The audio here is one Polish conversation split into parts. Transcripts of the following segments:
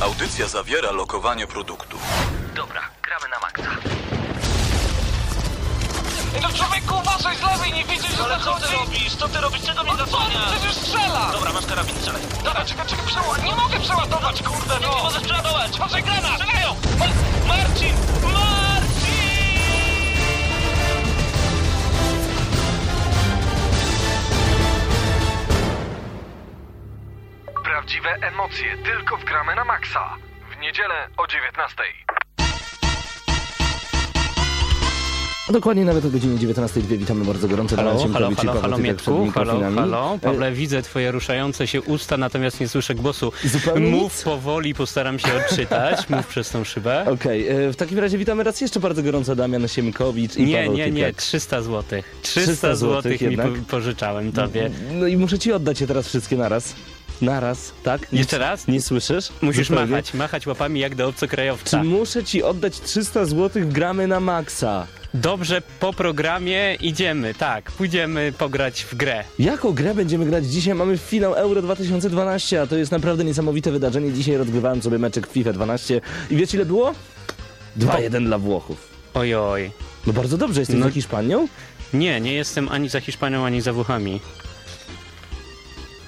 Audycja zawiera lokowanie produktu. Dobra, gramy na maksa. Ej, no człowieku, uważaj z lewej, nie widzisz, że Ale co ty zachodzi? robisz? Co ty robisz? Czego mnie On zasłaniasz? przecież strzela! Dobra, masz karabin, strzelaj. Dobra, czekaj, czekaj, przeładuj. Nie mogę przeładować, kurde, Nie, nie no! możesz przeładować! Może granat! Strzelają! Ma- Marcin! Marcin! Prawdziwe emocje tylko w gramy na maksa. W niedzielę o 19. Dokładnie nawet o godzinie 19.02 witamy bardzo gorąco. Halo, Damian halo, halo, Paweł halo, przed Mietku, halo, halo. E, Pawle, widzę twoje ruszające się usta, natomiast nie słyszę głosu. Zupełnie Mów nic. powoli, postaram się odczytać. Mów przez tą szybę. Okej, e, w takim razie witamy raz jeszcze bardzo gorąco Damian Siemkowicz i Nie, Paweł nie, nie, Typiak. 300 zł. 300, 300 zł mi jednak? po, pożyczałem tobie. No i muszę ci oddać je teraz wszystkie naraz. Naraz, tak? Nie- Jeszcze raz? Nie słyszysz? Musisz Zupełnie. machać, machać łapami jak do obcokrajowca. Czy muszę ci oddać 300 zł gramy na maksa? Dobrze, po programie idziemy, tak, pójdziemy pograć w grę. Jaką grę będziemy grać dzisiaj? Mamy finał Euro 2012, a to jest naprawdę niesamowite wydarzenie. Dzisiaj rozgrywałem sobie meczek FIFA 12 i wiecie ile było? 2-1 dla Włochów. Ojoj. No bardzo dobrze, jesteś No. za Hiszpanią? Nie, nie jestem ani za Hiszpanią, ani za Włochami.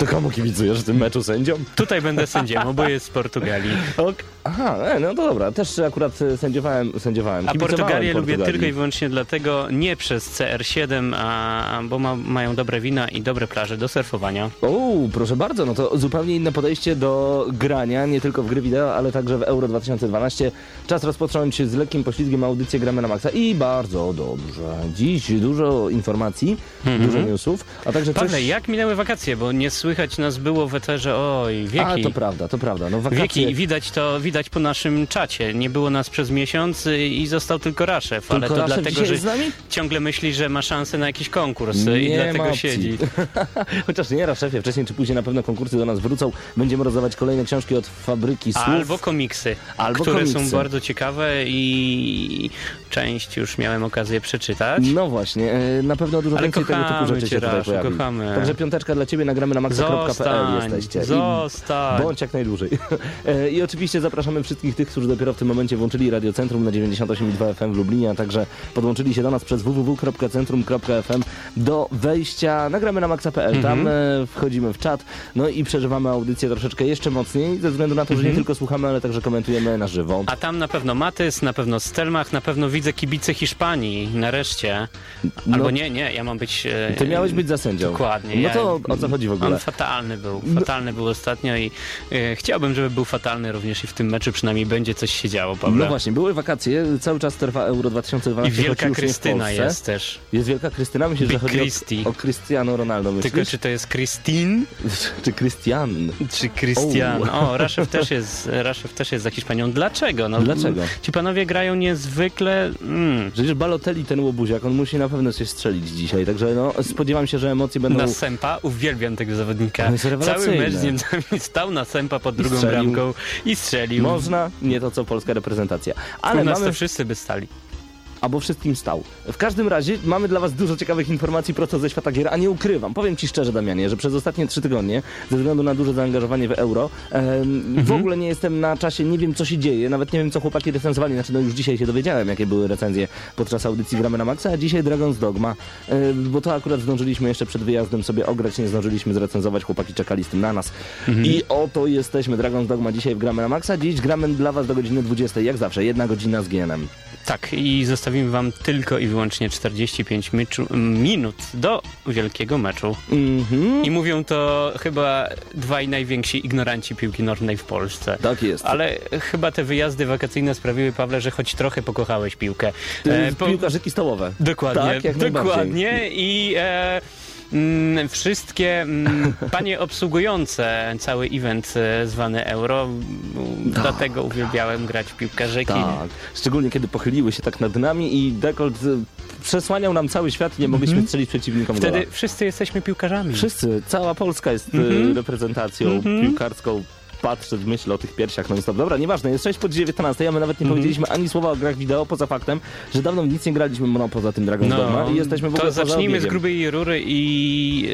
To komu kibicujesz w tym meczu sędziom? Tutaj będę sędziem, oboje z Portugalii. Ok. Aha, e, no to dobra, też akurat e, sędziowałem, sędziowałem. A Portugalię lubię tylko i wyłącznie dlatego, nie przez CR7, a, bo ma, mają dobre wina i dobre plaże do surfowania. O, proszę bardzo, no to zupełnie inne podejście do grania, nie tylko w gry wideo, ale także w Euro 2012. Czas rozpocząć z lekkim poślizgiem audycję Gramy na Maxa i bardzo dobrze. Dziś dużo informacji, dużo newsów, a także Pawle, coś... jak minęły wakacje, bo nie słychać nas było w eterze, oj, A, wieki. to prawda, to prawda. No wakacje... Wieki, widać to, widać po naszym czacie. Nie było nas przez miesiąc y, i został tylko Raszew, ale Tylko to Raszew dlatego, że ciągle myśli, że ma szansę na jakiś konkurs y, i Nie ma dlatego siedzi. Chociaż nie, szefie, wcześniej czy później na pewno konkursy do nas wrócą. Będziemy rozdawać kolejne książki od Fabryki Słów. Albo komiksy, Albo które komiksy. są bardzo ciekawe i część już miałem okazję przeczytać. No właśnie, e, na pewno dużo Ale więcej tego typu rzeczy się tutaj pojawi. kochamy. Także piąteczka dla ciebie, nagramy na maxa.pl Zostań, jesteście. I zostań. Bądź jak najdłużej. E, I oczywiście zapraszamy wszystkich tych, którzy dopiero w tym momencie włączyli Radio Centrum na 98,2 FM w Lublinie, a także podłączyli się do nas przez www.centrum.fm do wejścia nagramy na maxa.pl. Tam Mhm. e, wchodzimy w czat, no i przeżywamy audycję troszeczkę jeszcze mocniej, ze względu na to, że nie tylko słuchamy, ale także komentujemy na żywo. Mhm. A tam na pewno Matys, na pewno Stelmach, na pewno widzę kibice Hiszpanii, nareszcie. Albo No. nie, nie, ja mam być... e, Ty miałeś być za sędzią. Dokładnie. No ja- to o co chodzi w ogóle? No. On fatalny był, fatalny był ostatnio i e, chciałbym, żeby był fatalny również i w tym meczu przynajmniej będzie coś się działo, Pawle. No właśnie, były wakacje, cały czas trwa Euro I 2012, choć Wielka Krystyna jest też. Jest Wielka Krystyna, że Big chodzi Christy. o, o Cristiano Ronaldo, myślisz? Tylko czy to jest Christine, czy Christian? czy Christian? O, Raszew też jest, Raszew też jest za Hiszpanią. Dlaczego? No, Dlaczego? Ci panowie grają niezwykle... Mm, Przecież Balotelli, ten łobuziak, on musi na pewno coś strzelić dzisiaj, także no, spodziewam się, że emocje będą... na Sępa, uwielbiam tego zawodnika. Cały mecz z Niemcami stał na Sępa pod drugą strzelił. bramką i strzelił. Można, nie to co polska reprezentacja. Ale Ale U nas mamy, to wszyscy by stali. Albo wszystkim stał. W każdym razie mamy dla was dużo ciekawych informacji prosto ze świata gier, a nie ukrywam. Powiem ci szczerze, Damianie, że przez ostatnie trzy tygodnie, ze względu na duże zaangażowanie w euro, em, Mhm. w ogóle nie jestem na czasie, nie wiem co się dzieje, nawet nie wiem co chłopaki recenzowali, znaczy no już dzisiaj się dowiedziałem, jakie były recenzje podczas audycji Gramy na Maxa, a dzisiaj Dragon's Dogma, e, bo to akurat zdążyliśmy jeszcze przed wyjazdem sobie ograć, nie zdążyliśmy zrecenzować, chłopaki czekali z tym na nas. Mhm. I oto jesteśmy, Dragon's Dogma dzisiaj w Gramy na Maxa, dziś gramy dla was do godziny 20, jak zawsze, jedna godzina z GNM. Tak, i zostawimy wam tylko i wyłącznie 45 meczu, minut do wielkiego meczu. Mhm. I mówią to chyba dwaj najwięksi ignoranci piłki nożnej w Polsce. Tak jest. Ale chyba te wyjazdy wakacyjne sprawiły, Pawle, że choć trochę pokochałeś piłkę. E, po- Piłkarzyki stołowe. Dokładnie, Tak, jak dokładnie. I e, mm, wszystkie mm, panie obsługujące cały event e, zwany Euro, m, dlatego uwielbiałem grać w piłkę rzeki. Tak. Szczególnie kiedy pochyliły się tak nad nami i dekolt y, przesłaniał nam cały świat i nie mogliśmy strzelić przeciwnikom. Wtedy gola. wszyscy jesteśmy piłkarzami. Wszyscy, cała Polska jest y, Mhm. reprezentacją Mhm. piłkarską patrzeć, myślę o tych piersiach non stop. Dobra, nieważne, jest 6 po 19, a my nawet nie Mhm. powiedzieliśmy ani słowa o grach wideo, poza faktem, że dawno nic nie graliśmy no, poza tym Dragon's Dogma i jesteśmy w ogóle to zacznijmy z grubej rury i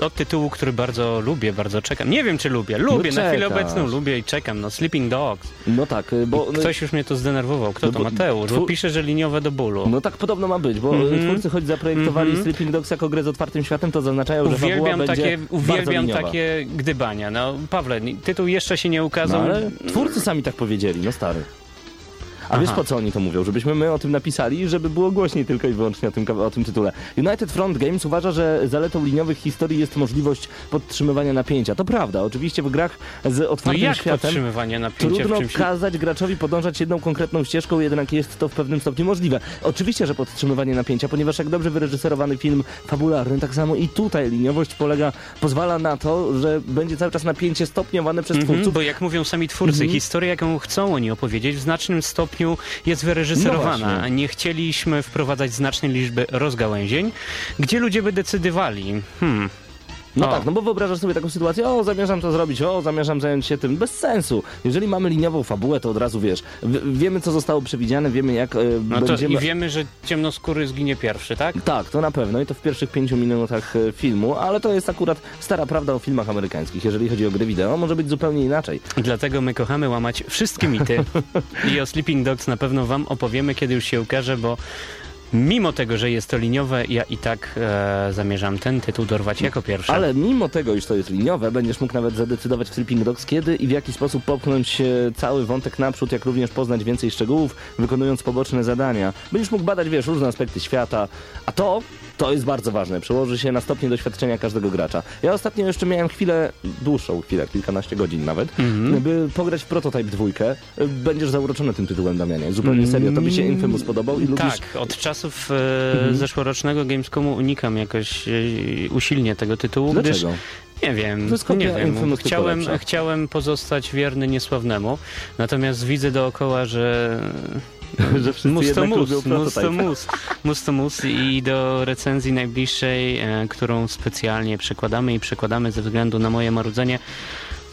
y, od tytułu, który bardzo lubię, bardzo czekam. Nie wiem, czy lubię. Lubię, na chwilę obecną lubię i czekam. No, Sleeping Dogs. No tak, y, bo... no- Ktoś już mnie to zdenerwował. Kto No to? Mateusz. Bo pisze, że liniowe do bólu. No tak podobno ma być, bo Mhm. twórcy choć zaprojektowali Mhm. Sleeping Dogs jako grę z otwartym światem, to zaznaczają, że fabuła Uwielbiam będzie takie, uwielbiam takie gdybania. No, Pawle, tytuł jeszcze się nie No, ukazał. ale twórcy sami tak powiedzieli, no stary. A wiesz Aha. po co oni to mówią? Żebyśmy my o tym napisali, żeby było głośniej tylko i wyłącznie o tym, o tym tytule. United Front Games uważa, że zaletą liniowych historii jest możliwość podtrzymywania napięcia. To prawda, oczywiście w grach z No otwartym jak światem podtrzymywanie napięcia Trudno czymś... kazać graczowi podążać jedną konkretną ścieżką, jednak jest to w pewnym stopniu możliwe. Oczywiście, że podtrzymywanie napięcia, ponieważ jak dobrze wyreżyserowany film fabularny, tak samo i tutaj liniowość polega, pozwala na to, że będzie cały czas napięcie stopniowane przez Mhm, twórców. bo jak mówią sami twórcy, Mhm. historia, jaką chcą oni opowiedzieć, w znacznym stopniu jest No wyreżyserowana. właśnie. nie chcieliśmy wprowadzać znacznej liczby rozgałęzień, gdzie ludzie by decydowali. Hmm, No tak, no bo wyobrażasz sobie taką sytuację, o zamierzam to zrobić, o zamierzam zająć się tym, bez sensu. Jeżeli mamy liniową fabułę, to od razu wiesz, wiemy co zostało przewidziane, wiemy jak e, no to będziemy... i wiemy, że ciemnoskóry zginie pierwszy, tak? Tak, to na pewno i to w pierwszych pięciu minutach e, filmu, ale to jest akurat stara prawda o filmach amerykańskich. Jeżeli chodzi o gry wideo, może być zupełnie inaczej. Dlatego my kochamy łamać wszystkie mity i o Sleeping Dogs na pewno wam opowiemy, kiedy już się ukaże, bo mimo tego, że jest to liniowe, ja i tak e, zamierzam ten tytuł dorwać jako pierwszy. Ale mimo tego, iż to jest liniowe, będziesz mógł nawet zadecydować w Sleeping Dogs, kiedy i w jaki sposób popchnąć e, cały wątek naprzód, jak również poznać więcej szczegółów, wykonując poboczne zadania. Będziesz mógł badać, wiesz, różne aspekty świata, a to, to jest bardzo ważne, przełoży się na stopnie doświadczenia każdego gracza. Ja ostatnio jeszcze miałem chwilę, dłuższą chwilę, kilkanaście godzin nawet, Mhm. by pograć w Prototype 2. Będziesz zauroczony tym tytułem, Damianie. Zupełnie serio, to by się Infamous podobał i lubisz... Tak, od czasów e, zeszłorocznego Gamescomu unikam jakoś e, usilnie tego tytułu, gdyż Dlaczego? nie wiem, nie wiem. Chciałem, chciałem pozostać wierny niesławnemu, natomiast widzę dookoła, że Że wszyscy mus to mus, lubią mus to mus, mus to mus i do recenzji najbliższej, e, którą specjalnie przekładamy i przekładamy ze względu na moje marudzenie.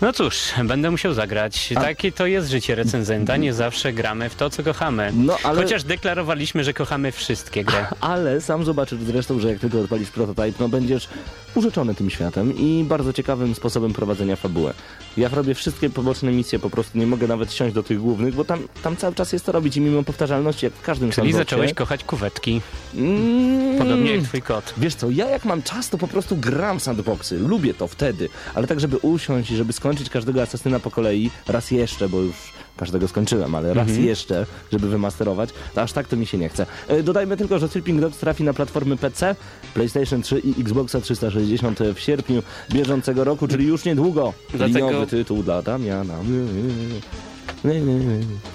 No cóż, będę musiał zagrać. A- Takie to jest życie recenzenta, nie zawsze gramy w to, co kochamy. No, ale... Chociaż deklarowaliśmy, że kochamy wszystkie gry. Ale sam zobaczysz zresztą, że jak tylko odpalisz prototyp, no będziesz urzeczony tym światem i bardzo ciekawym sposobem prowadzenia fabuły. Ja robię wszystkie poboczne misje, po prostu nie mogę nawet siąść do tych głównych, bo tam, tam cały czas jest to robić i mimo powtarzalności, jak w każdym Czyli sandboxie- zacząłeś kochać kuwetki, Mm, podobnie jak twój kot. Wiesz co, ja jak mam czas, to po prostu gram sandboxy. Lubię to wtedy. Ale tak, żeby usiąść i żeby skończyć każdego asesyna po kolei, raz jeszcze, bo już każdego skończyłem, ale raz Mhm. jeszcze, żeby wymasterować, to aż tak to mi się nie chce. E, Dodajmy tylko, że Sleeping Dogs trafi na platformy PC, PlayStation 3 i Xboxa 360 w sierpniu bieżącego roku, czyli już niedługo. Dlatego- Liniowy tytuł dla Damiana.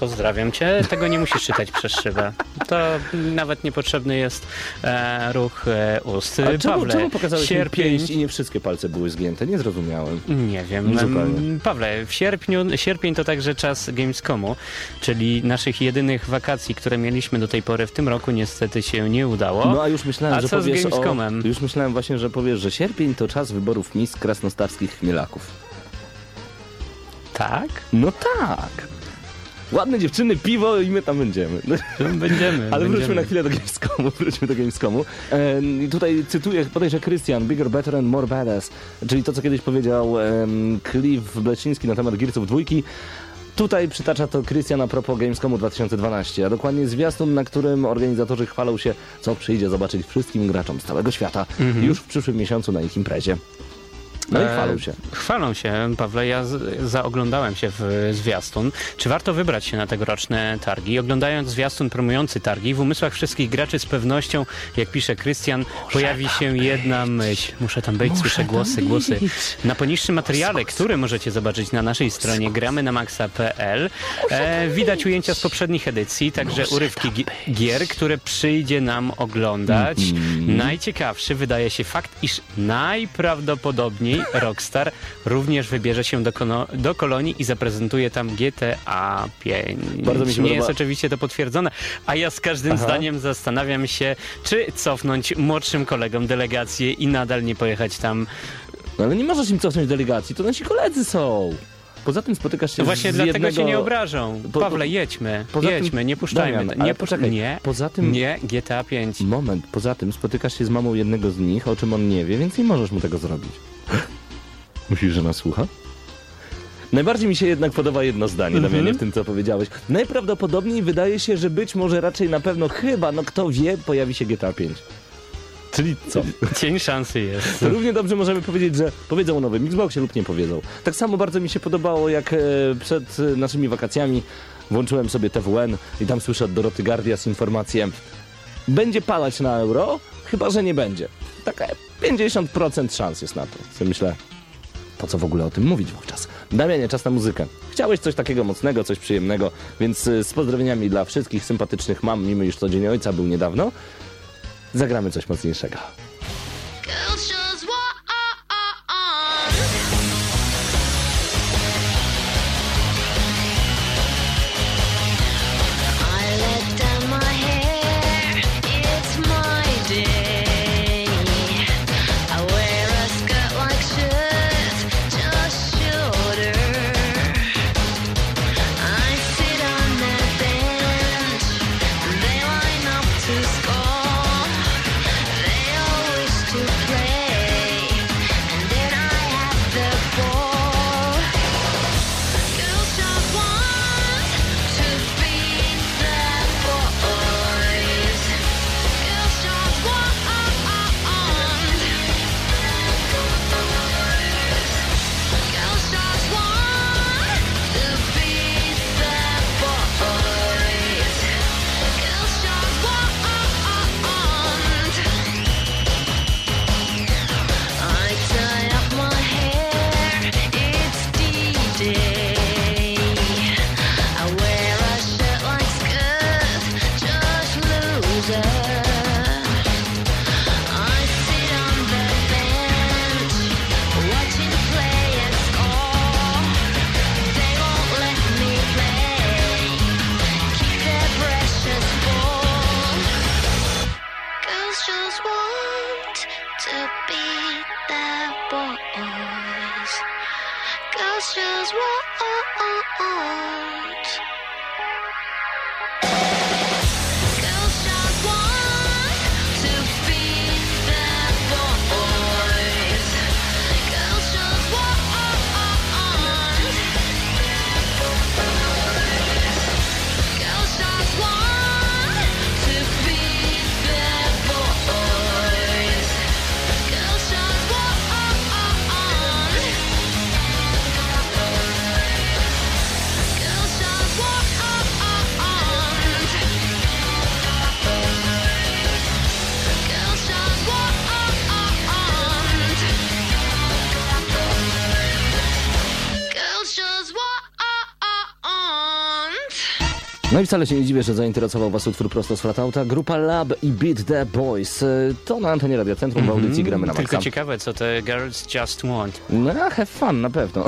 Pozdrawiam cię. Tego nie musisz czytać przez szybę. To nawet niepotrzebny jest e, ruch e, ust. A czemu, Pawle, czemu pokazałeś mi sierpień... pięść i nie wszystkie palce były zgięte? Nie zrozumiałem. Nie wiem. Zupełnie. Em, Pawle, w sierpniu, sierpień to także czas Gamescomu, czyli naszych jedynych wakacji, które mieliśmy do tej pory w tym roku niestety się nie udało. No a już myślałem, A że co z powiesz Gamescomem? o... Już myślałem właśnie, że powiesz, że sierpień to czas wyborów mis krasnostarskich chmielaków. Tak? No tak. Ładne dziewczyny, piwo i my tam będziemy. Będziemy. Ale wróćmy będziemy. na chwilę do Gamescomu, wróćmy do Gamescomu. E, I tutaj cytuję, podejrzę Christian, bigger, better and more badass, czyli to, co kiedyś powiedział em, Cliff Bleciński na temat Gearsów dwójki. Tutaj przytacza to Christian a propos Gamescomu 2012, a dokładnie zwiastun, na którym organizatorzy chwalą się, co przyjdzie zobaczyć wszystkim graczom z całego świata już w przyszłym miesiącu na ich imprezie. No i E, chwalą się. Chwalą się, Pawle. Ja z, zaoglądałem się w zwiastun. Czy warto wybrać się na tegoroczne targi? Oglądając zwiastun promujący targi, w umysłach wszystkich graczy z pewnością, jak pisze Krystian, pojawi się jedna myśl. Muszę tam być, słyszę głosy, głosy. Na poniższym materiale, który możecie zobaczyć na naszej stronie gramy na maxa.pl, e, widać ujęcia z poprzednich edycji, także urywki gi- gier, które przyjdzie nam oglądać. Mhm. Najciekawszy wydaje się fakt, iż najprawdopodobniej Rockstar również wybierze się do, do kolonii i zaprezentuje tam GTA 5. Bardzo mi się Nie podoba- jest oczywiście to potwierdzone, a ja z każdym Aha. zdaniem zastanawiam się, czy cofnąć młodszym kolegom delegację i nadal nie pojechać tam. No ale nie możesz im cofnąć delegacji, to nasi koledzy są. Poza tym spotykasz się No właśnie z dlatego jednego... się nie obrażą. Po- Pawle, jedźmy, Poza tym- jedźmy, nie puszczajmy. Damian, nie poczekaj, Nie, poza tym- nie, GTA 5. Moment, poza tym spotykasz się z mamą jednego z nich, o czym on nie wie, więc nie możesz mu tego zrobić. Myślisz, że nas słucha? Najbardziej mi się jednak podoba jedno zdanie, Mhm. Damianie, w tym, co powiedziałeś. Najprawdopodobniej wydaje się, że być może raczej na pewno, chyba, no kto wie, pojawi się GTA 5. Czyli co? Cień szansy jest. To równie dobrze możemy powiedzieć, że powiedzą o nowym Xboxie lub nie powiedzą. Tak samo bardzo mi się podobało, jak e, przed e, naszymi wakacjami włączyłem sobie TWN i tam słyszę od Doroty Gardias informację będzie palać na euro, chyba, że nie będzie. Taka 50% szans jest na to. Sobie myślę, po co w ogóle o tym mówić wówczas? Damianie, czas na muzykę. Chciałeś coś takiego mocnego, coś przyjemnego, więc y, z pozdrowieniami dla wszystkich sympatycznych mam, mimo iż to Dzień Ojca był niedawno, zagramy coś mocniejszego. Wcale się nie dziwię, że zainteresował Was utwór prosto z Flatauta. Grupa Lab i Beat the Boys. E, To na antenie Radia Centrum w audycji Gramy na Tylko Maxa. ciekawe, co te girls just want. No, have fun, na pewno.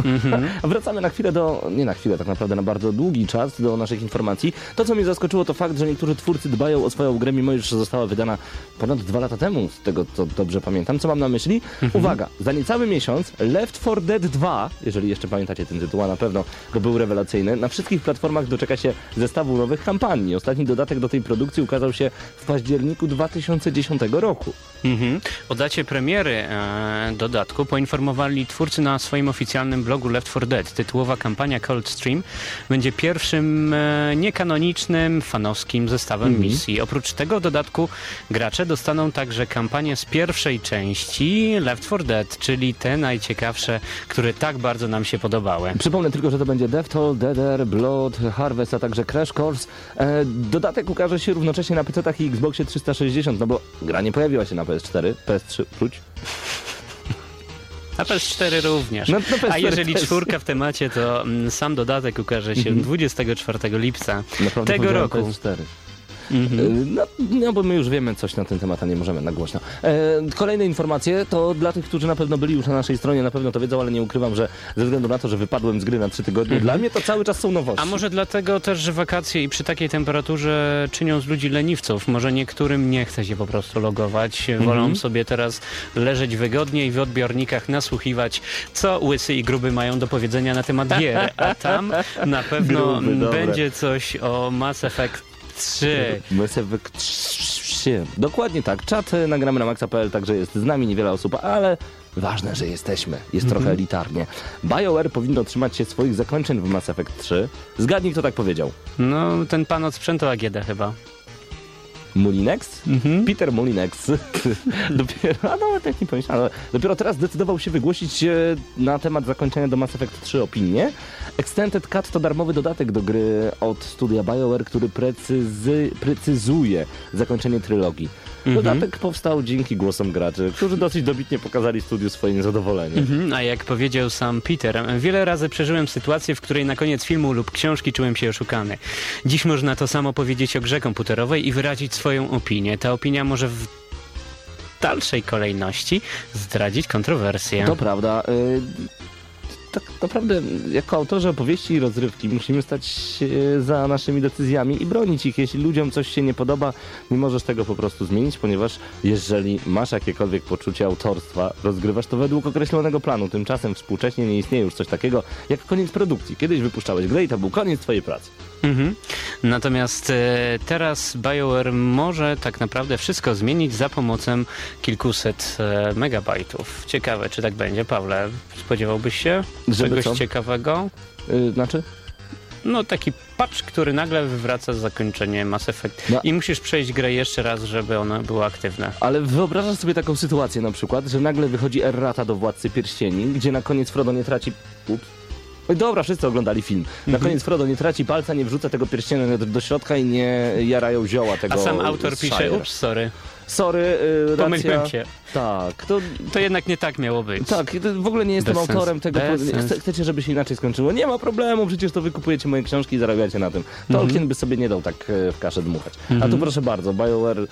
A Wracamy na chwilę do, nie na chwilę, tak naprawdę na bardzo długi czas do naszych informacji. To, co mnie zaskoczyło, to fakt, że niektórzy twórcy dbają o swoją grę, mimo iż została wydana ponad dwa lata temu, z tego co dobrze pamiętam. Co mam na myśli? Uwaga, za niecały miesiąc Left 4 Dead 2, jeżeli jeszcze pamiętacie ten tytuł, a na pewno, bo był rewelacyjny, na wszystkich platformach doczeka się zestawu nowych kampanii. Ostatni dodatek do tej produkcji ukazał się w październiku 2010 roku. Mhm. O dacie premiery e, dodatku poinformowali twórcy na swoim oficjalnym blogu Left 4 Dead. Tytułowa kampania Cold Stream będzie pierwszym e, niekanonicznym, fanowskim zestawem misji. Oprócz tego dodatku gracze dostaną także kampanię z pierwszej części Left 4 Dead, czyli te najciekawsze, które tak bardzo nam się podobały. Przypomnę tylko, że to będzie DevToll, Deader, Blood, Harvest, a także Crash Course. E, dodatek ukaże się równocześnie na PC-tach i Xboxie 360, no bo gra nie pojawiła się na PS4, PS3, wróć. A PS4 również. No, no PS4 A jeżeli też. czwórka w temacie, to mm, sam dodatek ukaże się 24 lipca Naprawdę tego roku. PS4. Y, No, no, bo my już wiemy coś na ten temat, a nie możemy na głośno. E, kolejne informacje to dla tych, którzy na pewno byli już na naszej stronie, na pewno to wiedzą, ale nie ukrywam, że ze względu na to, że wypadłem z gry na trzy tygodnie, dla mnie to cały czas są nowości. A może dlatego też, że wakacje i przy takiej temperaturze czynią z ludzi leniwców. Może niektórym nie chce się po prostu logować. Wolą sobie teraz leżeć wygodnie i w odbiornikach nasłuchiwać, co łysy i gruby mają do powiedzenia na temat gier. A tam na pewno Gruby, będzie coś o Mass Effect 3. Mass Effect 3. Dokładnie tak. Czat e, nagramy na maxa.pl, także jest z nami niewiele osób, ale ważne, że jesteśmy. Jest trochę elitarnie. BioWare powinno trzymać się swoich zakończeń w Mass Effect 3. Zgadnij, kto tak powiedział. No, ten pan od sprzętu AGD chyba. Mulinex? Peter Mulinex. dopiero, a nawet jak nie pomyślałem, ale dopiero teraz zdecydował się wygłosić e, na temat zakończenia do Mass Effect 3 opinię. Extended Cut to darmowy dodatek do gry od studia BioWare, który precyzy, precyzuje zakończenie trylogii. Dodatek powstał dzięki głosom graczy, którzy dosyć dobitnie pokazali studiu swoje niezadowolenie. Mhm, A jak powiedział sam Peter, wiele razy przeżyłem sytuację, w której na koniec filmu lub książki czułem się oszukany. Dziś można to samo powiedzieć o grze komputerowej i wyrazić swoją opinię. Ta opinia może w dalszej kolejności zdradzić kontrowersję. To prawda. y, Tak naprawdę, jako autorzy opowieści i rozrywki, musimy stać za naszymi decyzjami i bronić ich. Jeśli ludziom coś się nie podoba, nie możesz tego po prostu zmienić, ponieważ jeżeli masz jakiekolwiek poczucie autorstwa, rozgrywasz to według określonego planu. Tymczasem współcześnie nie istnieje już coś takiego jak koniec produkcji. Kiedyś wypuszczałeś grę i to był koniec twojej pracy. Mhm. Natomiast e, teraz BioWare może tak naprawdę wszystko zmienić za pomocą kilkuset e, megabajtów. Ciekawe, czy tak będzie, Pawle. Spodziewałbyś się Żeby czegoś co? ciekawego? Yy, znaczy? No taki patch, który nagle wywraca zakończenie Mass Effect. No. I musisz przejść grę jeszcze raz, żeby ona była aktywna. Ale wyobrażasz sobie taką sytuację na przykład, że nagle wychodzi errata do Władcy Pierścieni, gdzie na koniec Frodo nie traci... Ups. Oj, Dobra, wszyscy oglądali film. Na Mhm. koniec Frodo nie traci palca, nie wrzuca tego pierścienia do, środka i nie jarają zioła tego A sam autor pisze, ups, sorry, Sorry, yy, pomyliłem się. Tak, to... To jednak nie tak miało być. Tak, w ogóle nie jestem Bez autorem tego. Bez Chce, chcecie, żeby się inaczej skończyło? Nie ma problemu, przecież to wykupujecie moje książki i zarabiacie na tym. Mhm. Tolkien by sobie nie dał tak e, w kaszę dmuchać. A tu proszę bardzo, BioWare...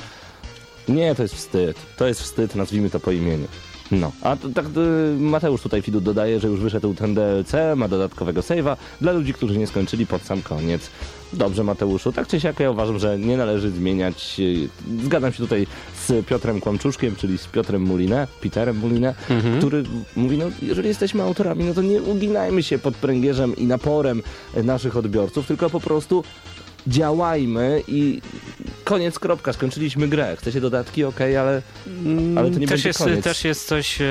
Nie, to jest wstyd. To jest wstyd, nazwijmy to po imieniu. No, a to, tak y, Mateusz tutaj Fidu dodaje, że już wyszedł ten DLC, ma dodatkowego save'a dla ludzi, którzy nie skończyli pod sam koniec. Dobrze Mateuszu, tak czy siak ja uważam, że nie należy zmieniać. y, Zgadzam się tutaj z Piotrem Kłamczuszkiem, czyli z Piotrem Mulinę, Peterem Mulinę, który mówi, no jeżeli jesteśmy autorami, no to nie uginajmy się pod pręgierzem i naporem naszych odbiorców, tylko po prostu działajmy i koniec, kropka, skończyliśmy grę. Chcecie dodatki, okej, ale, ale to nie też będzie jest, koniec. też jest coś e,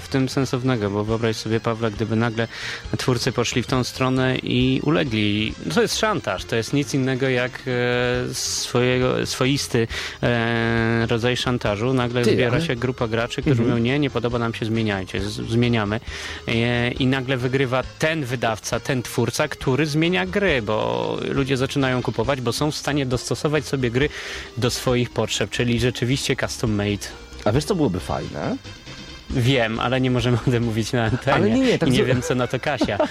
w tym sensownego, bo wyobraź sobie, Pawle, gdyby nagle twórcy poszli w tą stronę i ulegli. No To jest szantaż, to jest nic innego jak e, swojego, swoisty e, rodzaj szantażu. Nagle Ty, zbiera ale- Mhm. się grupa graczy, którzy mówią, nie, nie podoba nam się, zmieniajcie, zmieniamy. I nagle wygrywa ten wydawca, ten twórca, który zmienia gry, bo ludzie zaczynają kupować, bo są w stanie dostosować sobie gry do swoich potrzeb, czyli rzeczywiście custom made. A wiesz, co byłoby fajne? Wiem, ale nie możemy o tym mówić na antenie. Ale nie, nie, tak I nie zo- wiem, co na to Kasia.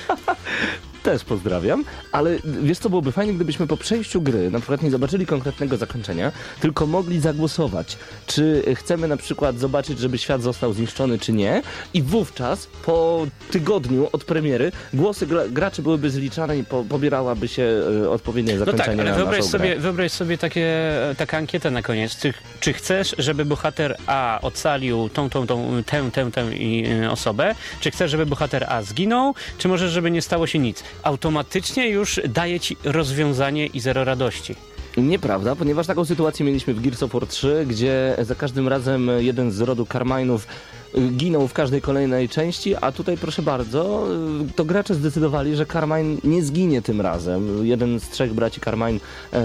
Też pozdrawiam, ale wiesz co byłoby fajnie, gdybyśmy po przejściu gry na przykład nie zobaczyli konkretnego zakończenia, tylko mogli zagłosować, czy chcemy na przykład zobaczyć, żeby świat został zniszczony, czy nie i wówczas po tygodniu od premiery głosy gra graczy byłyby zliczane i po pobierałaby się e, odpowiednie No tak, zakończenie ale na wyobraź sobie, wyobraź sobie takie, taka ankieta na koniec. Czy, czy chcesz, żeby bohater A ocalił tą, tą, tą, tę, tę, tę i, y, osobę? Czy chcesz, żeby bohater A zginął? Czy może, żeby nie stało się nic? Automatycznie już daje ci rozwiązanie i zero radości. Nieprawda, ponieważ taką sytuację mieliśmy w Gears of War 3, gdzie za każdym razem jeden z rodu Carmine'ów ginął w każdej kolejnej części, a tutaj proszę bardzo, y, to gracze zdecydowali, że Carmine nie zginie tym razem. Jeden z trzech braci Carmine e,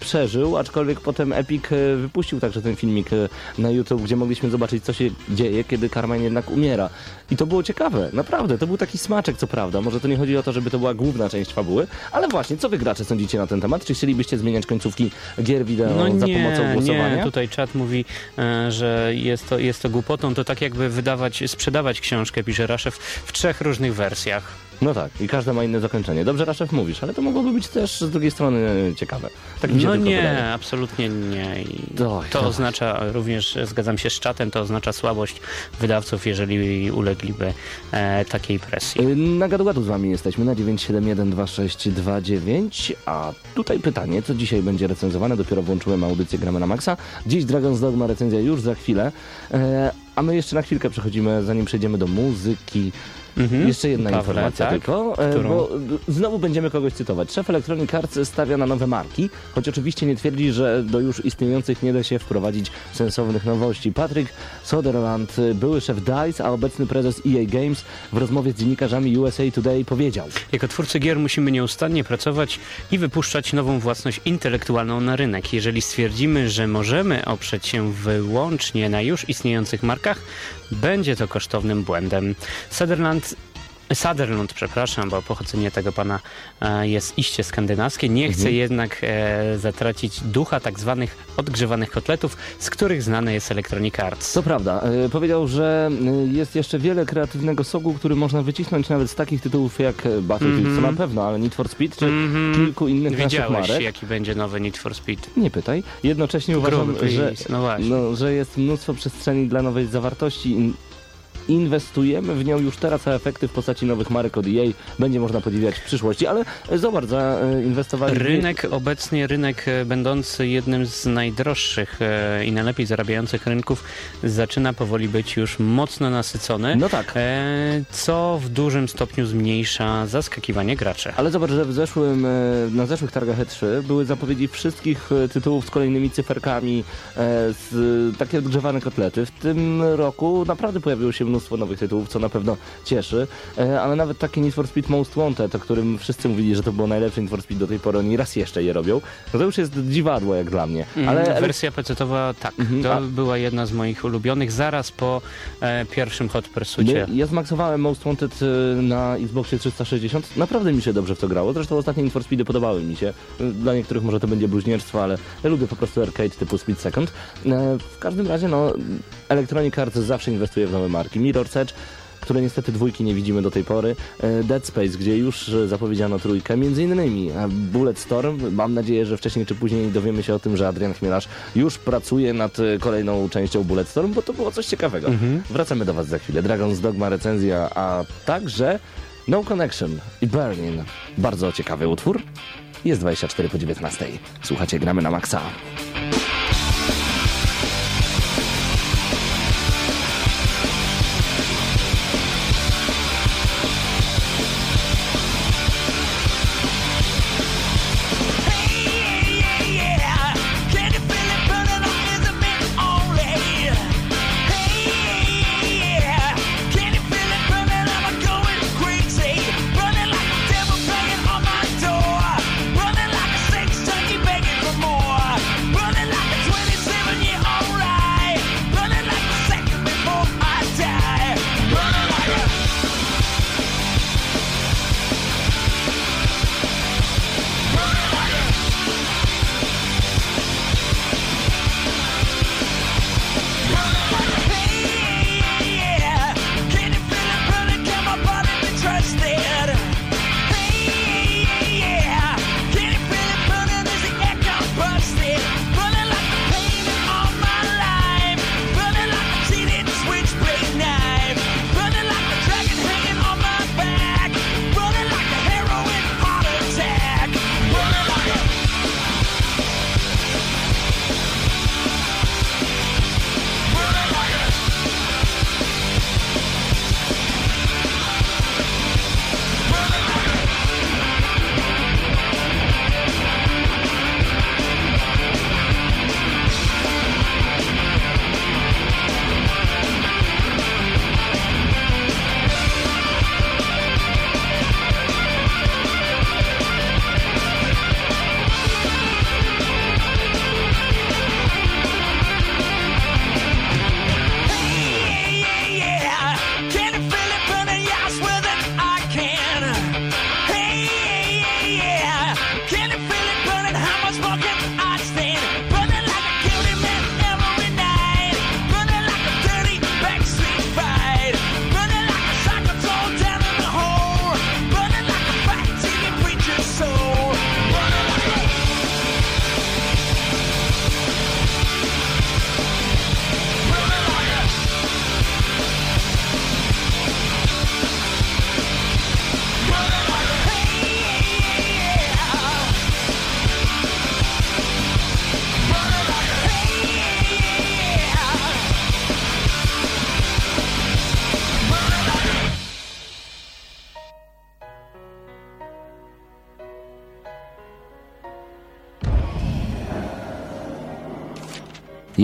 przeżył, aczkolwiek potem Epic e, wypuścił także ten filmik e, na YouTube, gdzie mogliśmy zobaczyć, co się dzieje, kiedy Carmine jednak umiera. I to było ciekawe, naprawdę, to był taki smaczek, co prawda. Może to nie chodzi o to, żeby to była główna część fabuły, ale właśnie, co wy gracze sądzicie na ten temat? Czy chcielibyście zmieniać końcówki gier wideo No za nie, pomocą głosowania? nie, tutaj czat mówi, e, że jest to, jest to głupotą. To tak jakby wydawać, sprzedawać książkę, pisze Raszew, w trzech różnych wersjach. No tak, i każda ma inne zakończenie. Dobrze, Raszef, mówisz, ale to mogłoby być też z drugiej strony ciekawe. Tak mi się No nie, wydaje. absolutnie nie. I to doj. oznacza, również zgadzam się z czatem, to oznacza słabość wydawców, jeżeli ulegliby e, takiej presji. Y, Na gadu gadu z wami jesteśmy na 9712629, a tutaj pytanie, co dzisiaj będzie recenzowane, dopiero włączyłem audycję Gramy na Maxa. Dziś Dragon's Dogma recenzja już za chwilę, e, a my jeszcze na chwilkę przechodzimy, zanim przejdziemy do muzyki. Mhm. Jeszcze jedna Pawle, informacja tak? tylko, e, Którą? bo d- znowu będziemy kogoś cytować. Szef Electronic Arts stawia na nowe marki, choć oczywiście nie twierdzi, że do już istniejących nie da się wprowadzić sensownych nowości. Patrick Soderland, były szef DICE, a obecny prezes EA Games w rozmowie z dziennikarzami USA Today powiedział Jako twórcy gier musimy nieustannie pracować i wypuszczać nową własność intelektualną na rynek. Jeżeli stwierdzimy, że możemy oprzeć się wyłącznie na już istniejących markach, będzie to kosztownym błędem. Sutherland Sutherland, przepraszam, bo pochodzenie tego pana e, jest iście skandynawskie. Nie chce jednak e, zatracić ducha tak zwanych odgrzewanych kotletów, z których znane jest Electronic Arts. Co prawda, y, powiedział, że y, jest jeszcze wiele kreatywnego soku, który można wycisnąć nawet z takich tytułów jak y, Battlefield, Mhm. co na pewno, ale Need for Speed czy Mhm. kilku innych naszych Widziałeś, marek. jaki będzie nowy Need for Speed. Nie pytaj. Jednocześnie uważam, że, no no, że jest mnóstwo przestrzeni dla nowej zawartości. In- Inwestujemy w nią już teraz, a efekty w postaci nowych marek od EA będzie można podziwiać w przyszłości, ale e, zobacz, zainwestowali... Rynek obecnie, rynek e, będący jednym z najdroższych e, i najlepiej zarabiających rynków, zaczyna powoli być już mocno nasycony, No tak. e, co w dużym stopniu zmniejsza zaskakiwanie graczy. Ale zobacz, że w zeszłym, e, na zeszłych targach E3 były zapowiedzi wszystkich e, tytułów z kolejnymi cyferkami, e, z e, takie odgrzewane kotlety. W tym roku naprawdę pojawiło się mnóstwo nowych tytułów, co na pewno cieszy, e, ale nawet taki Need for Speed Most Wanted, o którym wszyscy mówili, że to było najlepsze Need for Speed do tej pory, oni raz jeszcze je robią, no to już jest dziwadło jak dla mnie. Ale Ale, wersja PC-towa tak, Mhm, to a- była jedna z moich ulubionych zaraz po e, pierwszym Hot Pursuitie. Ja zmaksowałem Most Wanted y, na Xboxie 360. Naprawdę mi się dobrze w to grało. Zresztą ostatnie Need for Speedy podobały mi się. Y, Dla niektórych może to będzie bluźnierstwo, ale ja lubię po prostu arcade typu Speed Second. E, W każdym razie, no, Electronic Arts zawsze inwestuje w nowe marki. Mirror's Edge które niestety dwójki nie widzimy do tej pory. E, Dead Space, gdzie już e, zapowiedziano trójkę, między innymi e, Bulletstorm. Mam nadzieję, że wcześniej czy później dowiemy się o tym, że Adrian Chmielarz już pracuje nad kolejną częścią Bulletstorm, bo to było coś ciekawego. Wracamy do Was za chwilę. Dragon's Dogma recenzja, a także No Connection i Burning. Bardzo ciekawy utwór. Jest 24 po 19. Słuchacie, gramy na maksa.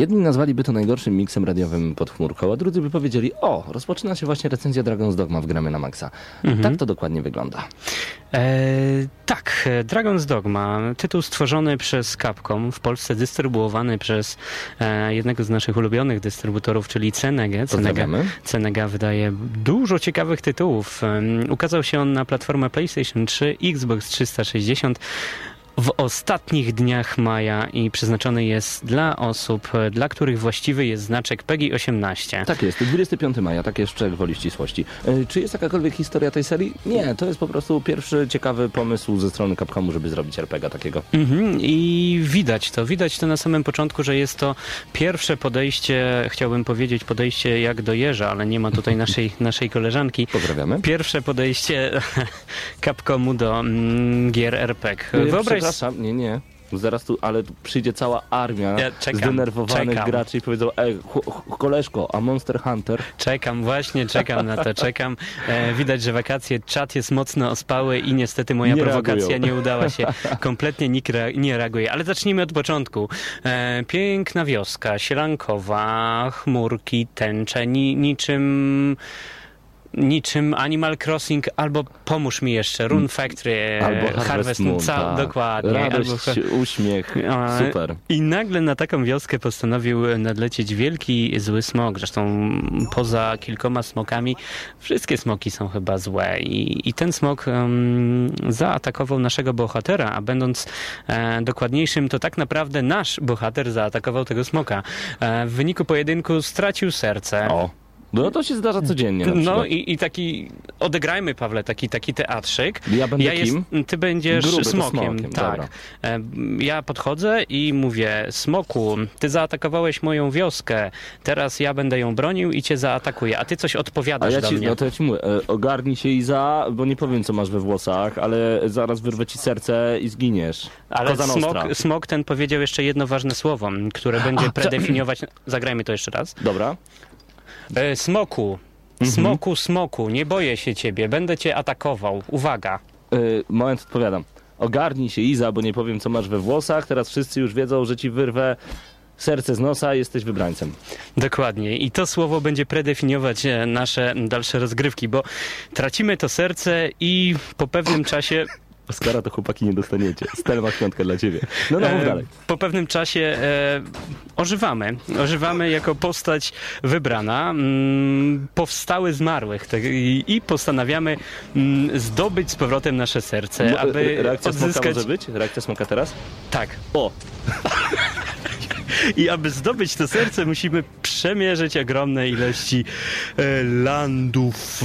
Jedni nazwaliby to najgorszym miksem radiowym pod chmurką, a drudzy by powiedzieli, o, rozpoczyna się właśnie recenzja Dragon's Dogma w Gramy na Maxa. Tak to dokładnie wygląda. E, tak, Dragon's Dogma, tytuł stworzony przez Capcom, w Polsce dystrybuowany przez e, jednego z naszych ulubionych dystrybutorów, czyli Cenegę. Cenega. Cenega wydaje dużo ciekawych tytułów. Ukazał się on na platformę PlayStation 3, Xbox 360 w ostatnich dniach maja i przeznaczony jest dla osób, dla których właściwy jest znaczek PEGI 18. Tak jest, 25 maja, tak jeszcze woli ścisłości. E, Czy jest jakakolwiek historia tej serii? Nie, to jest po prostu pierwszy ciekawy pomysł ze strony Capcomu, żeby zrobić RPG takiego. Mhm, I widać to, widać to na samym początku, że jest to pierwsze podejście, chciałbym powiedzieć podejście jak do jeża, ale nie ma tutaj naszej, naszej koleżanki. Pozdrawiamy. Pierwsze podejście Capcomu do mm, gier RPG. E, Wyobraź Przepraszam, nie, nie. Zaraz tu, ale tu przyjdzie cała armia Ja czekam, zdenerwowanych czekam. graczy i powiedzą, ej, koleżko, a Monster Hunter? Czekam, właśnie czekam na to, czekam. E, widać, że wakacje, czat jest mocno ospały i niestety moja Nie prowokacja reagują. nie udała się. Kompletnie nikt rea- nie reaguje. Ale zacznijmy od początku. E, piękna wioska, sielankowa, chmurki, tęcze, ni, niczym... Niczym Animal Crossing, albo pomóż mi jeszcze, Rune Factory, e, Albo Harvest, Moon, ca- tak. dokładnie. Radość, albo- uśmiech, super. I nagle na taką wioskę postanowił nadlecieć wielki, zły smok. Zresztą poza kilkoma smokami, wszystkie smoki są chyba złe. I, i ten smok em, zaatakował naszego bohatera, a będąc e, dokładniejszym, to tak naprawdę nasz bohater zaatakował tego smoka. E, w wyniku pojedynku stracił serce. O, no to się zdarza codziennie No i, i taki, odegrajmy Pawle, taki, taki teatrzyk. Ja będę kim? Jest, ty będziesz Gruby, smokiem, smokiem, tak. dobra. Ja podchodzę i mówię, smoku, ty zaatakowałeś moją wioskę, teraz ja będę ją bronił i cię zaatakuję, a ty coś A odpowiadasz ja do ci, mnie. no to ja ci mówię, e, ogarnij się Iza, bo nie powiem co masz we włosach, ale zaraz wyrwę ci serce i zginiesz. Ale smok, smok ten powiedział jeszcze jedno ważne słowo, które będzie predefiniować... Zagrajmy to jeszcze raz. Dobra? E, Smoku, Mhm. smoku, smoku, nie boję się ciebie, będę cię atakował. Uwaga. Y, moment, odpowiadam. Ogarnij się Iza, bo nie powiem co masz we włosach, teraz wszyscy już wiedzą, że ci wyrwę serce z nosa jesteś wybrańcem. Dokładnie. I to słowo będzie predefiniować e, nasze dalsze rozgrywki, bo tracimy to serce i po pewnym czasie Oskara to chłopaki nie dostaniecie. Stel ma piątkę dla ciebie. No no, mów E, dalej. Po pewnym czasie e, ożywamy. Ożywamy jako postać wybrana. Mm, powstały zmarłych tak, i, i postanawiamy mm, zdobyć z powrotem nasze serce, aby e, Reakcja smoka odzyskać... może być? Reakcja smoka teraz? Tak. O! I aby zdobyć to serce, musimy przemierzyć ogromne ilości e, landów,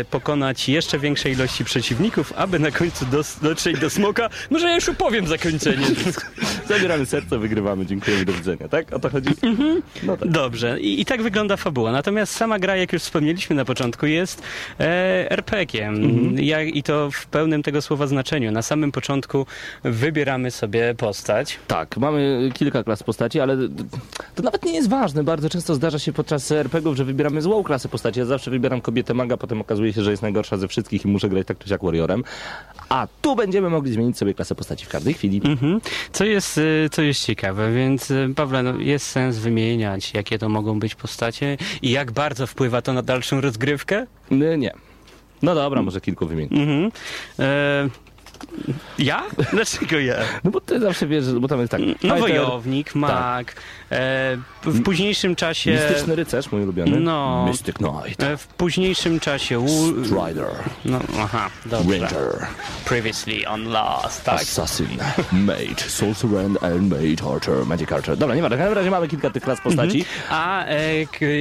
e, pokonać jeszcze większe ilości przeciwników, aby na końcu dotrzeć do smoka. Może ja już opowiem zakończenie. Zabieramy serce, wygrywamy, dziękujemy, do widzenia, tak? O to chodzi? No tak. Dobrze, I, i tak wygląda fabuła. Natomiast sama gra, jak już wspomnieliśmy na początku, jest e, RPG-iem. Jak, I to w pełnym tego słowa znaczeniu. Na samym początku wybieramy sobie postać. Tak, mamy kilka klas postaci, ale to nawet nie jest ważne. Bardzo często zdarza się podczas RPGów, że wybieramy złą klasę postaci. Ja zawsze wybieram kobietę maga, potem okazuje się, że jest najgorsza ze wszystkich i muszę grać tak czy siak warriorem. A tu będziemy mogli zmienić sobie klasę postaci w każdej chwili. Mhm. Co jest, y, co jest ciekawe, więc y, Pawle, no, jest sens wymieniać, jakie to mogą być postacie i jak bardzo wpływa to na dalszą rozgrywkę? Nie, nie. No dobra, może kilku wymienię. Mhm. E, ja? Dlaczego ja? No bo ty zawsze wiesz, bo tam jest tak. No wojownik, mag, e, w późniejszym czasie... Mistyczny rycerz, mój ulubiony. No. Mystic Knight. e, W późniejszym czasie... Strider. No, aha, dobrze. Ranger. Previously on Lost, tak. Assassin, Mage, Sorcerer and Mage Archer, Magic Archer. Dobra, nie ma, w każdym razie mamy kilka tych klas postaci. A e,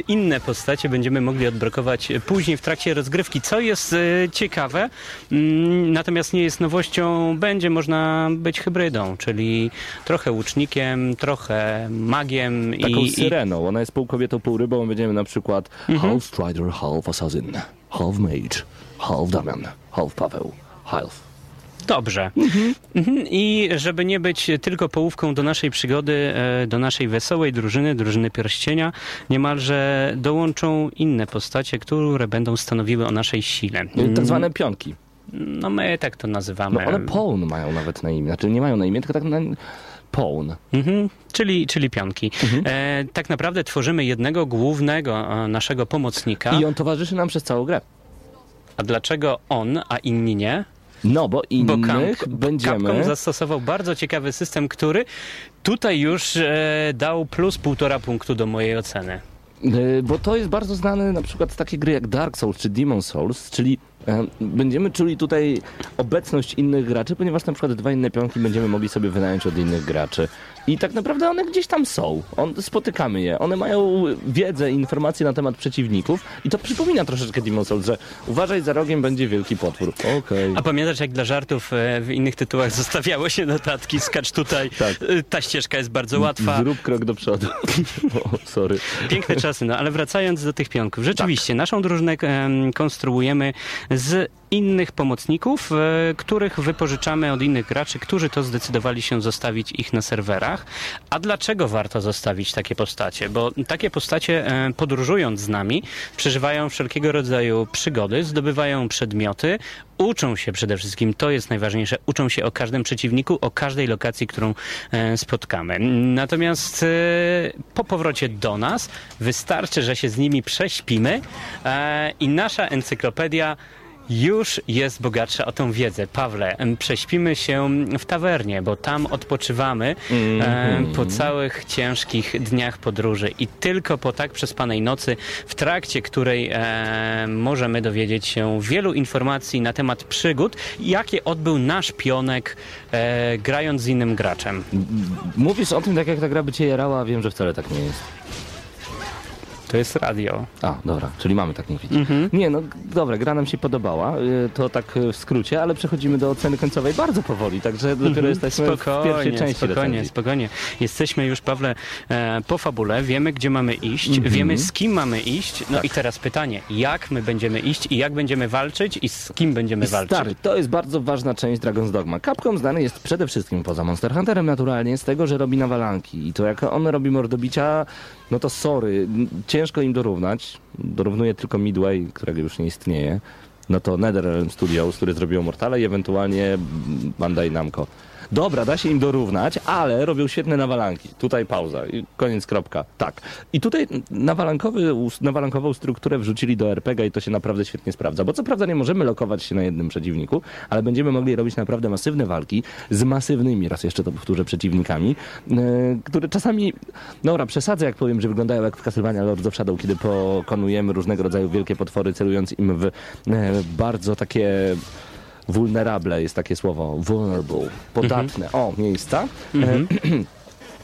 inne postacie będziemy mogli odblokować później w trakcie rozgrywki, co jest e, ciekawe, mm, natomiast nie jest nowością, będzie można być hybrydą, czyli trochę łucznikiem, trochę magiem Taką i, syreną. Ona jest pół kobietą, pół rybą. Będziemy na przykład half Strider, half Assassin, half Mage, half Damian, half Paweł, half. Dobrze. Mhm. I żeby nie być tylko połówką do naszej przygody, e, do naszej wesołej drużyny, drużyny pierścienia, niemalże dołączą inne postacie, które będą stanowiły o naszej sile. Tak zwane pionki. No my tak to nazywamy. No one Pawn mają nawet na imię. Znaczy nie mają na imię, tylko tak na... Pawn. Mhm, czyli, czyli pionki. E, tak naprawdę tworzymy jednego głównego e, naszego pomocnika. I on towarzyszy nam przez całą grę. A dlaczego on, a inni nie? No, bo Bo innych Camp, będziemy... Capcom zastosował bardzo ciekawy system, który tutaj już e, dał plus półtora punktu do mojej oceny. E, Bo to jest bardzo znane na przykład z takiej gry jak Dark Souls czy Demon Souls, czyli będziemy czuli tutaj obecność innych graczy, ponieważ na przykład dwa inne pionki będziemy mogli sobie wynająć od innych graczy. I tak naprawdę one gdzieś tam są. On, spotykamy je. One mają wiedzę informacje na temat przeciwników i to przypomina troszeczkę Demon Souls, że uważaj za rogiem będzie wielki potwór. Okej. A pamiętasz, jak dla żartów e, w innych tytułach zostawiało się notatki, skacz tutaj, Tak. e, ta ścieżka jest bardzo łatwa. Zrób krok do przodu. o, sorry. Piękne czasy, no ale wracając do tych pionków. Rzeczywiście, naszą drużynę em, konstruujemy z innych pomocników, e, których wypożyczamy od innych graczy, którzy to zdecydowali się zostawić ich na serwerach. A dlaczego warto zostawić takie postacie? Bo takie postacie e, podróżując z nami przeżywają wszelkiego rodzaju przygody, zdobywają przedmioty, uczą się przede wszystkim, to jest najważniejsze, uczą się o każdym przeciwniku, o każdej lokacji, którą e, spotkamy. Natomiast po powrocie do nas wystarczy, że się z nimi prześpimy i nasza encyklopedia już jest bogatsza o tą wiedzę. Pawle, prześpimy się w tawernie, bo tam odpoczywamy e, po całych ciężkich dniach podróży i tylko po tak przespanej nocy, w trakcie której e, możemy dowiedzieć się wielu informacji na temat przygód, jakie odbył nasz pionek e, grając z innym graczem. Mówisz o tym tak, jak ta gra by cię jarała, a wiem, że wcale tak nie jest. To jest radio. A, dobra, czyli mamy tak mówić. Mhm. Nie, no dobra, gra nam się podobała, y, to tak y, w skrócie, ale przechodzimy do oceny końcowej bardzo powoli, także dopiero jesteśmy w pierwszej Mhm. Spokojnie, części spokojnie, recenzji. spokojnie. Jesteśmy już, Pawle, e, po fabule, wiemy, gdzie mamy iść, Mhm. wiemy, z kim mamy iść. No Tak. i teraz pytanie, jak my będziemy iść i jak będziemy walczyć i z kim będziemy walczyć? Stary, to jest bardzo ważna część Dragon's Dogma. Capcom znany jest przede wszystkim poza Monster Hunterem naturalnie z tego, że robi nawalanki i to jak on robi mordobicia, no to sorry, ciężko im dorównać. Dorównuje tylko Midway, którego już nie istnieje. No to NetherRealm Studios, które zrobiło Mortale i ewentualnie Bandai Namco. Dobra, da się im dorównać, ale robią świetne nawalanki. Tutaj pauza koniec, kropka. Tak. I tutaj nawalankową strukturę wrzucili do RPG i to się naprawdę świetnie sprawdza. Bo co prawda nie możemy lokować się na jednym przeciwniku, ale będziemy mogli robić naprawdę masywne walki z masywnymi, raz jeszcze to powtórzę, przeciwnikami, e, które czasami, dobra, przesadzę jak powiem, że wyglądają jak w Castlevania Lords of Shadow, kiedy pokonujemy różnego rodzaju wielkie potwory, celując im w e, bardzo takie vulnerable jest takie słowo, vulnerable, podatne, o, miejsca. E,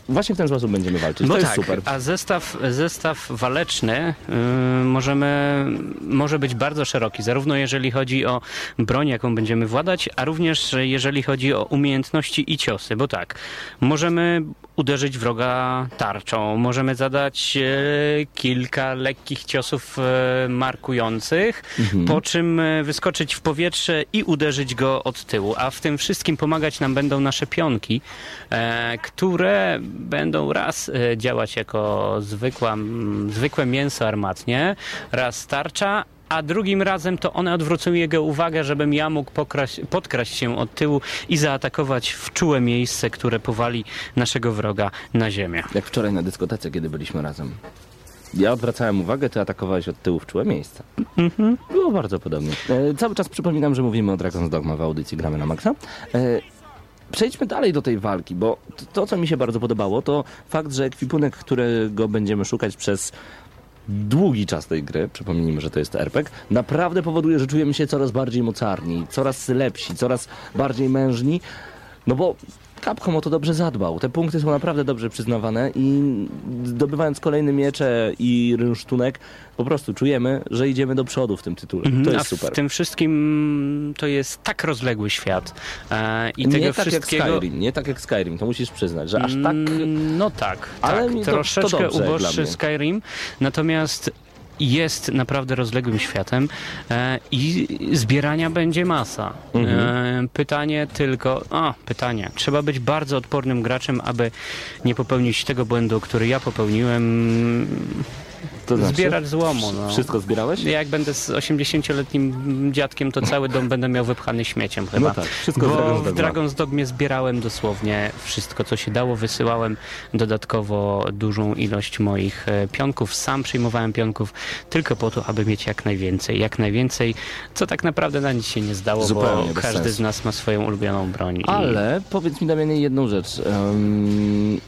Właśnie w ten sposób będziemy walczyć. Bo to tak, jest super. a zestaw, zestaw waleczny yy, możemy, może być bardzo szeroki, zarówno jeżeli chodzi o broń, jaką będziemy władać, a również jeżeli chodzi o umiejętności i ciosy, bo tak, możemy uderzyć wroga tarczą, możemy zadać e, kilka lekkich ciosów e, markujących, po czym e, wyskoczyć w powietrze i uderzyć go od tyłu, a w tym wszystkim pomagać nam będą nasze pionki, które będą raz działać jako zwykła, zwykłe mięso armatnie, raz tarcza, a drugim razem to one odwrócą jego uwagę, żebym ja mógł pokraść, podkraść się od tyłu i zaatakować w czułe miejsce, które powali naszego wroga na ziemię. Jak wczoraj na dyskotece, kiedy byliśmy razem. Ja odwracałem uwagę, ty atakowałeś od tyłu w czułe miejsce. Było bardzo podobnie. E, cały czas przypominam, że mówimy o Dragon's Dogma w audycji Gramy na Maxa. E, Przejdźmy dalej do tej walki, bo to, to, co mi się bardzo podobało, to fakt, że ekwipunek, którego będziemy szukać przez długi czas tej gry, przypomnijmy, że to jest RPG, naprawdę powoduje, że czujemy się coraz bardziej mocarni, coraz lepsi, coraz bardziej mężni, no bo Capcom o to dobrze zadbał. Te punkty są naprawdę dobrze przyznawane i zdobywając kolejne miecze i rynsztunek, po prostu czujemy, że idziemy do przodu w tym tytule. To Mhm, A jest super. w tym wszystkim to jest tak rozległy świat. E, I tego nie tak wszystkiego. jak Skyrim, nie tak jak Skyrim, to musisz przyznać, że aż tak... Mm, No tak, Ale tak. mi to- to troszeczkę uboższy. Skyrim, natomiast jest naprawdę rozległym światem e, i zbierania będzie masa. Mhm. E, pytanie tylko, a pytanie, trzeba być bardzo odpornym graczem, aby nie popełnić tego błędu, który ja popełniłem To znaczy? Zbierać złomu, no. Wszystko zbierałeś? Jak będę z 80-letnim dziadkiem, to cały dom będę miał wypchany śmieciem chyba. No tak, wszystko z Bo Dragon's w Dogma. Dragon's Dogmie zbierałem dosłownie wszystko, co się dało. Wysyłałem dodatkowo dużą ilość moich e, pionków. Sam przyjmowałem pionków tylko po to, aby mieć jak najwięcej. Jak najwięcej, co tak naprawdę na nic się nie zdało, Zupełnie bo każdy sensu. z nas ma swoją ulubioną broń. I- Ale powiedz mi, Damianie, jedną rzecz. Um,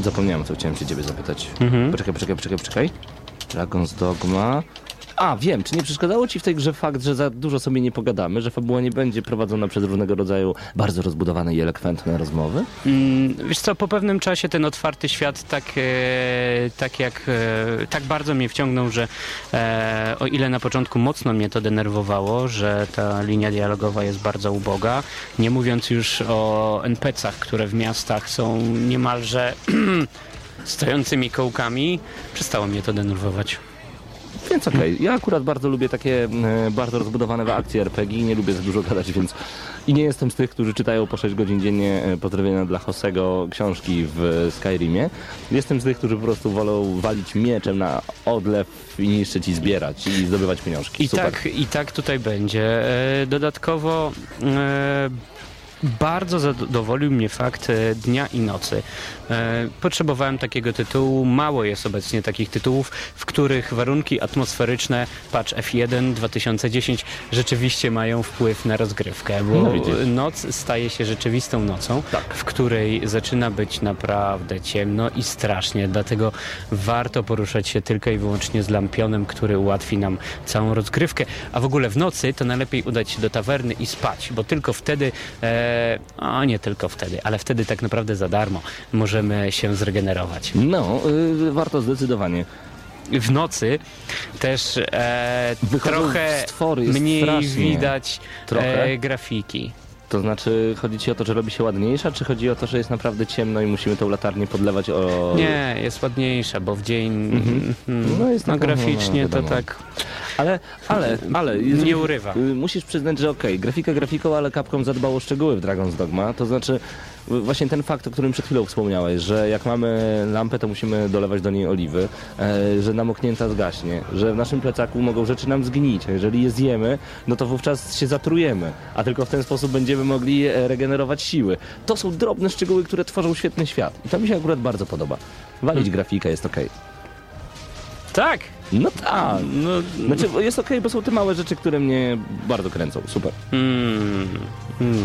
zapomniałem, co chciałem się ciebie zapytać. Mhm. Poczekaj, poczekaj, poczekaj, poczekaj. Dragon's Dogma. A, wiem, czy nie przeszkadzało ci w tej grze fakt, że za dużo sobie nie pogadamy, że fabuła nie będzie prowadzona przez różnego rodzaju bardzo rozbudowane i elokwentne rozmowy? Mm, Wiesz co, po pewnym czasie ten otwarty świat tak, e, tak jak e, tak bardzo mnie wciągnął, że e, o ile na początku mocno mnie to denerwowało, że ta linia dialogowa jest bardzo uboga, nie mówiąc już o NPC-ach, które w miastach są niemalże stojącymi kołkami, przestało mnie to denerwować. Więc okej, ja akurat bardzo lubię takie e, bardzo rozbudowane akcje RPG, nie lubię za dużo gadać, więc i nie jestem z tych, którzy czytają po 6 godzin dziennie e, pozdrowienia dla Hosego książki w Skyrimie. Jestem z tych, którzy po prostu wolą walić mieczem na odlew i niszczyć i zbierać i zdobywać pieniążki. I Super. tak, I tak tutaj będzie. E, Dodatkowo bardzo zadowolił mnie fakt Dnia i Nocy. E, Potrzebowałem takiego tytułu. Mało jest obecnie takich tytułów, w których warunki atmosferyczne patch F1 2010 rzeczywiście mają wpływ na rozgrywkę, bo No noc staje się rzeczywistą nocą, Tak. w której zaczyna być naprawdę ciemno i strasznie, dlatego warto poruszać się tylko i wyłącznie z lampionem, który ułatwi nam całą rozgrywkę. A w ogóle w nocy to najlepiej udać się do tawerny i spać, bo tylko wtedy, e, a nie tylko wtedy, ale wtedy tak naprawdę za darmo możemy się zregenerować. No, y, warto zdecydowanie. W nocy też e, trochę stwory, jest mniej strasznie. widać Trochę? E, grafiki. To znaczy, chodzi ci o to, że robi się ładniejsza, czy chodzi o to, że jest naprawdę ciemno i musimy tą latarnię podlewać o... Nie, jest ładniejsza, bo w dzień Mhm. mm, No jest no, graficznie no, to tak Ale, ale, ale... jeżeli- nie urywa. Y, Musisz przyznać, że okej, grafika grafiką, ale Capcom zadbało o szczegóły w Dragon's Dogma. To znaczy właśnie ten fakt, o którym przed chwilą wspomniałeś, że jak mamy lampę, to musimy dolewać do niej oliwy, e, że namoknięta zgaśnie, że w naszym plecaku mogą rzeczy nam zgnić. a Jeżeli je zjemy, no to wówczas się zatrujemy, a tylko w ten sposób będziemy mogli e, regenerować siły. To są drobne szczegóły, które tworzą świetny świat. I to mi się akurat bardzo podoba. Walić grafikę jest okej. Tak! No tak. No, Znaczy, jest okej, bo są te małe rzeczy, które mnie bardzo kręcą. Super. mm,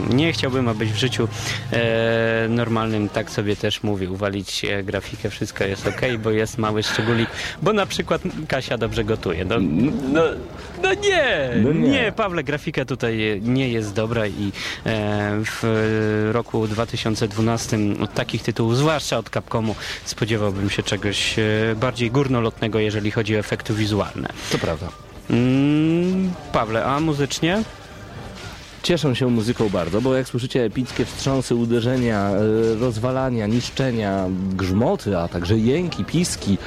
nie chciałbym, abyś w życiu e, normalnym tak sobie też mówił. Walić e, grafikę, wszystko jest ok, bo jest mały szczególik. Bo na przykład Kasia dobrze gotuje. No, no, no nie, No nie. nie! Pawle, grafika tutaj nie jest dobra i e, w roku 2012 od takich tytułów, zwłaszcza od Capcomu, spodziewałbym się czegoś e, bardziej górnolotnego, jeżeli chodzi o efekty wizualne. To prawda. Mm, Pawle, a muzycznie? Cieszę się muzyką bardzo, bo jak słyszycie epickie wstrząsy, uderzenia, e, rozwalania, niszczenia, grzmoty, a także jęki, piski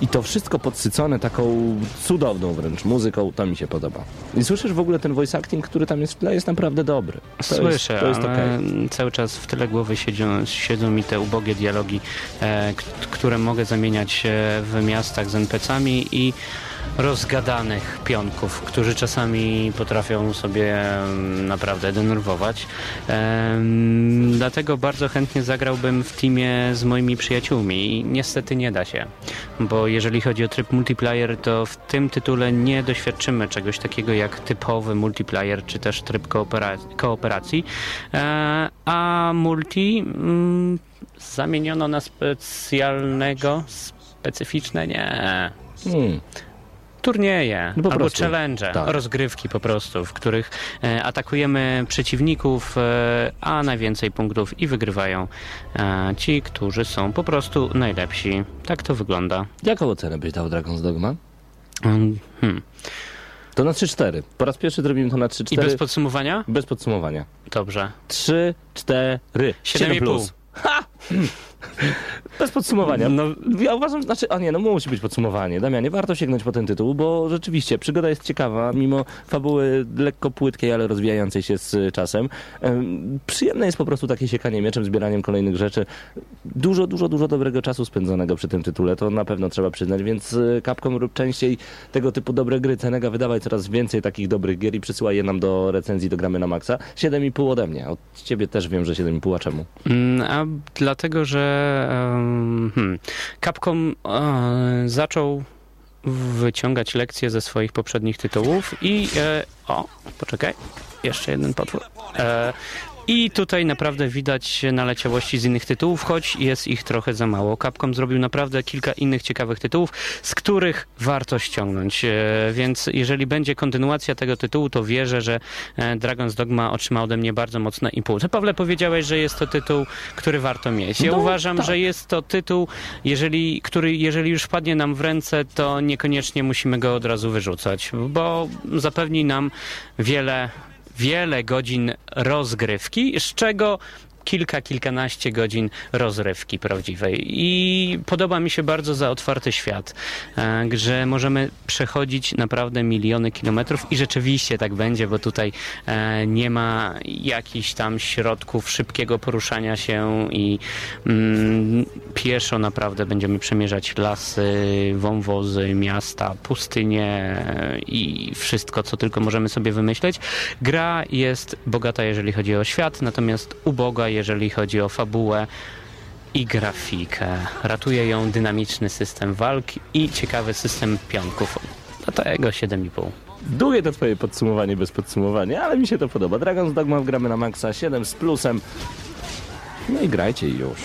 i to wszystko podsycone taką cudowną wręcz muzyką, to mi się podoba. I słyszysz w ogóle ten voice acting, który tam jest w tle, jest naprawdę dobry. To Słyszę, jest, to jest ale okej. cały czas w tyle głowy siedzą, siedzą mi te ubogie dialogi, e, które mogę zamieniać e, w miastach z NPC-ami i rozgadanych pionków, którzy czasami potrafią sobie naprawdę denerwować. Dlatego bardzo chętnie zagrałbym w teamie z moimi przyjaciółmi i niestety nie da się, bo jeżeli chodzi o tryb multiplayer, to w tym tytule nie doświadczymy czegoś takiego jak typowy multiplayer, czy też tryb koopera- kooperacji, e, a multi mm, zamieniono na specjalnego, specyficzne nie Hmm. Turnieje No albo prostu. challenge, Tak. rozgrywki po prostu, w których e, atakujemy przeciwników, e, a najwięcej punktów i wygrywają e, ci, którzy są po prostu najlepsi. Tak to wygląda. Jaką ocenę byś dał Dragon's Dogma? Mm, Hmm. To na 3-4. Po raz pierwszy zrobimy to na 3-4. I bez podsumowania? bez podsumowania. Dobrze. 3, 4, 7 7,5. plus. Ha! Bez podsumowania. No- ja uważam, znaczy, a nie, no musi być podsumowanie. Damianie, warto sięgnąć po ten tytuł, bo rzeczywiście przygoda jest ciekawa, mimo fabuły lekko płytkiej, ale rozwijającej się z czasem. Em, Przyjemne jest po prostu takie siekanie mieczem, zbieraniem kolejnych rzeczy. Dużo, dużo, dużo dobrego czasu spędzonego przy tym tytule, to na pewno trzeba przyznać, więc y, Capcom rób częściej tego typu dobre gry. Cenega wydawaj coraz więcej takich dobrych gier i przysyłaj je nam do recenzji, do gramy na maksa. 7,5 ode mnie. Od ciebie też wiem, że 7,5, a czemu? Mm, A dlatego, że hmm, Capcom zaczął wyciągać lekcje ze swoich poprzednich tytułów i e, o, poczekaj, jeszcze jeden potwór. E, i tutaj naprawdę widać naleciałości z innych tytułów, choć jest ich trochę za mało. Capcom zrobił naprawdę kilka innych ciekawych tytułów, z których warto ściągnąć. E, Więc jeżeli będzie kontynuacja tego tytułu, to wierzę, że e, Dragon's Dogma otrzyma ode mnie bardzo mocne impulsy. Pawle, powiedziałeś, że jest to tytuł, który warto mieć. Ja No, uważam, tak. że jest to tytuł, jeżeli, który jeżeli już wpadnie nam w ręce, to niekoniecznie musimy go od razu wyrzucać, bo zapewni nam wiele wiele godzin rozgrywki, z czego kilka, kilkanaście godzin rozrywki prawdziwej. I podoba mi się bardzo za otwarty świat, e, że możemy przechodzić naprawdę miliony kilometrów i rzeczywiście tak będzie, bo tutaj e, nie ma jakichś tam środków szybkiego poruszania się i mm, pieszo naprawdę będziemy przemierzać lasy, wąwozy, miasta, pustynie e, i wszystko, co tylko możemy sobie wymyśleć. Gra jest bogata, jeżeli chodzi o świat, natomiast uboga, jeżeli chodzi o fabułę i grafikę. Ratuje ją dynamiczny system walk i ciekawy system pionków. Dlatego 7,5. Długie to twoje podsumowanie bez podsumowania, ale mi się to podoba. Dragon's Dogma gramy na maksa 7 z plusem. No i grajcie już.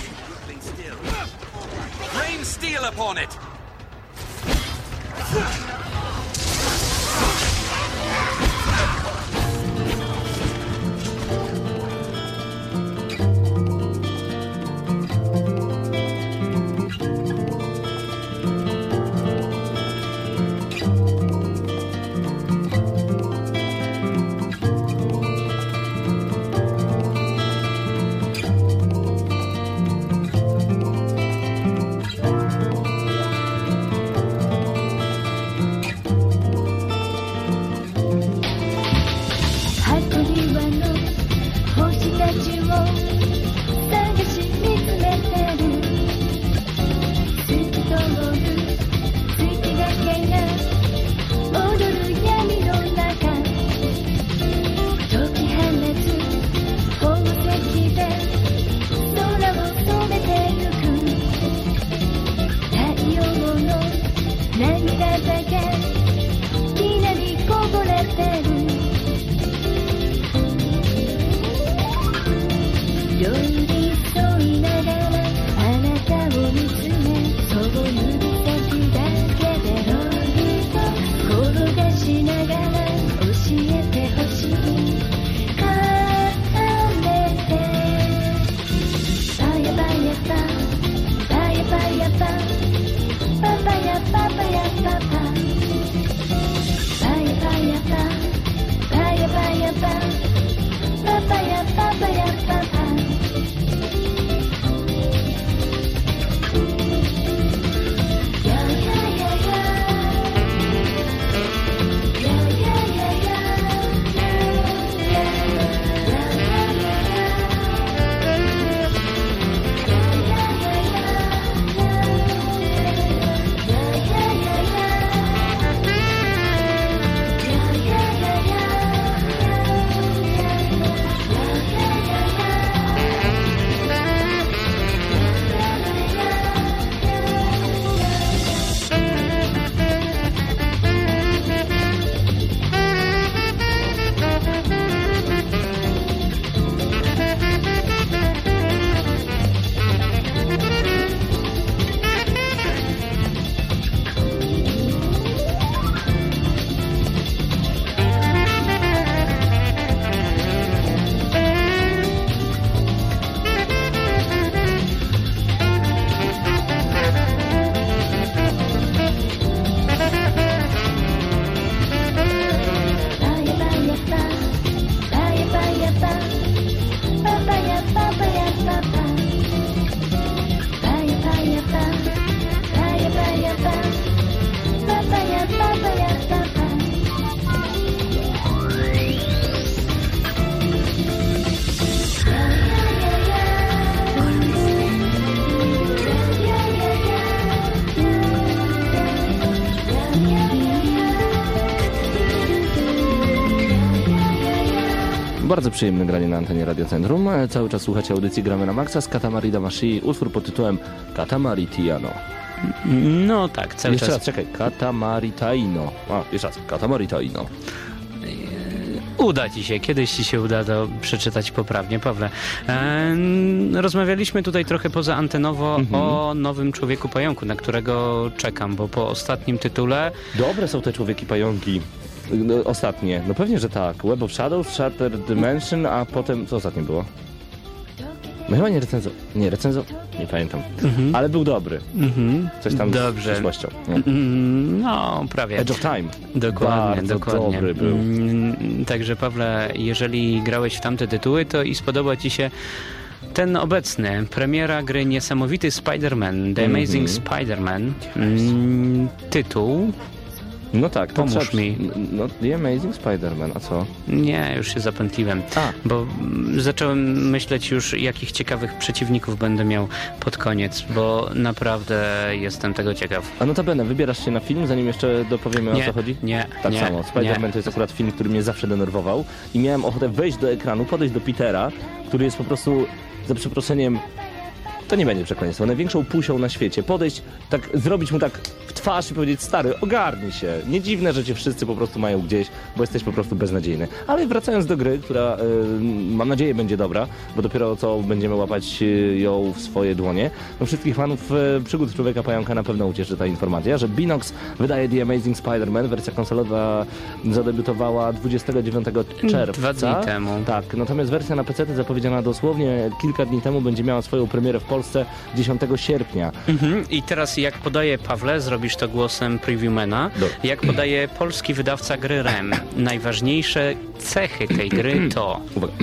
Rain steel upon it! Bardzo przyjemne granie na antenie Radiocentrum. E, Cały czas słuchacie audycji Gramy na Maxa z Katamari Damashi, utwór pod tytułem Katamari Tiano. No tak, cały Jeszcze czas. raz, czekaj, Katamari Taino. A, jeszcze raz, Katamari Taino. Uda ci się, kiedyś ci się uda to przeczytać poprawnie, Pawle. Em, rozmawialiśmy tutaj trochę poza antenowo o nowym człowieku pająku, na którego czekam, bo po ostatnim tytule Dobre są te człowieki pająki. No, ostatnie. No pewnie, że tak. Web of Shadows, Shattered Dimension, a potem... Co ostatnie było? No chyba nie recenzo... Nie, recenzo... Nie pamiętam. Ale był dobry. mhm. Coś tam Dobrze. z przyszłością. Mm, no prawie. Edge of Time. Dokładnie, Bardzo dokładnie. dobry był. Mm, Także Pawle, jeżeli grałeś w tamte tytuły, to i spodoba ci się ten obecny, premiera gry Niesamowity Spider-Man, The Mhm. Amazing Spider-Man, mm, tytuł, No tak. to Pomóż trzeba- mi. No, The Amazing Spider-Man, a co? nie, już się zapętliłem, A. bo mm, zacząłem myśleć już, jakich ciekawych przeciwników będę miał pod koniec, bo naprawdę jestem tego ciekaw. A notabene, wybierasz się na film, zanim jeszcze dopowiemy o Nie, co chodzi? nie, Tak nie, samo. Spider-Man to jest akurat film, który mnie zawsze denerwował i miałem ochotę wejść do ekranu, podejść do Petera, który jest po prostu, za przeproszeniem, to nie będzie przekleństwo, największą pusią na świecie. Podejść, tak zrobić mu tak w twarz i powiedzieć, stary, ogarnij się. Nie dziwne, że cię wszyscy po prostu mają gdzieś, bo jesteś po prostu beznadziejny. Ale wracając do gry, która y, mam nadzieję będzie dobra, bo dopiero co będziemy łapać y, ją w swoje dłonie, no wszystkich fanów y, przygód Człowieka Pająka na pewno ucieszy ta informacja, że Binox wydaje The Amazing Spider-Man, wersja konsolowa zadebiutowała 29 czerwca. Dwa dni temu. Tak, natomiast wersja na PC zapowiedziana dosłownie kilka dni temu będzie miała swoją premierę w Polsce 10 sierpnia. Mhm. I teraz jak podaje Pawle, zrobisz to głosem previewmana, Dobra. jak podaje polski wydawca gry REM, najważniejsze cechy tej gry to Uwaga.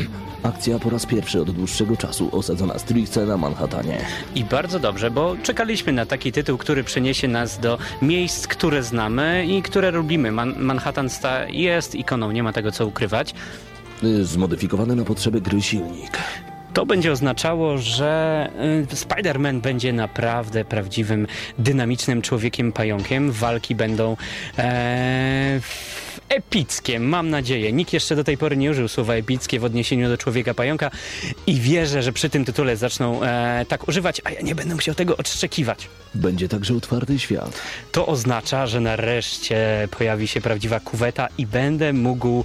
Akcja po raz pierwszy od dłuższego czasu osadzona stricte na Manhattanie. i bardzo dobrze, bo czekaliśmy na taki tytuł, który przeniesie nas do miejsc, które znamy i które lubimy. Man Manhattan sta jest ikoną, nie ma tego co ukrywać. Y, Zmodyfikowany na potrzeby gry silnik. To będzie oznaczało, że y, Spider-Man będzie naprawdę prawdziwym, dynamicznym człowiekiem pająkiem. Walki będą e, epickie, mam nadzieję. Nikt jeszcze do tej pory nie użył słowa epickie w odniesieniu do człowieka pająka i wierzę, że przy tym tytule zaczną e, tak używać, a ja nie będę musiał tego odszczekiwać. Będzie także otwarty świat. To oznacza, że nareszcie pojawi się prawdziwa kuweta i będę mógł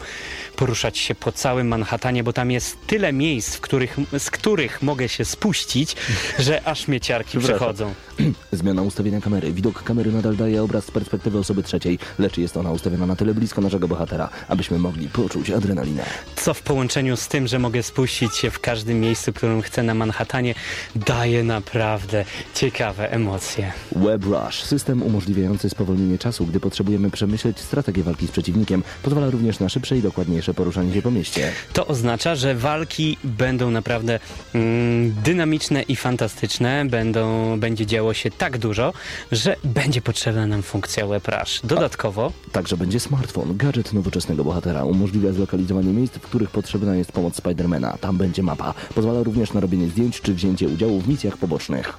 poruszać się po całym Manhattanie, bo tam jest tyle miejsc, w których, z których mogę się spuścić, że aż mnie ciarki przechodzą. Zmiana ustawienia kamery. Widok kamery nadal daje obraz z perspektywy osoby trzeciej, lecz jest ona ustawiona na tyle blisko naszego bohatera, abyśmy mogli poczuć adrenalinę. Co w połączeniu z tym, że mogę spuścić się w każdym miejscu, którym chcę na Manhattanie, daje naprawdę ciekawe emocje. Web Rush, system umożliwiający spowolnienie czasu, gdy potrzebujemy przemyśleć strategię walki z przeciwnikiem, pozwala również na szybsze i dokładniejsze poruszanie się po mieście. To oznacza, że walki będą naprawdę mm, dynamiczne i fantastyczne. Będą, będzie działo się tak dużo, że będzie potrzebna nam funkcja Web Rush. Dodatkowo Także będzie smartfon, gadżet nowoczesnego bohatera. Umożliwia zlokalizowanie miejsc, w których potrzebna jest pomoc Spidermana. Tam będzie mapa. Pozwala również na robienie zdjęć czy wzięcie udziału w misjach pobocznych.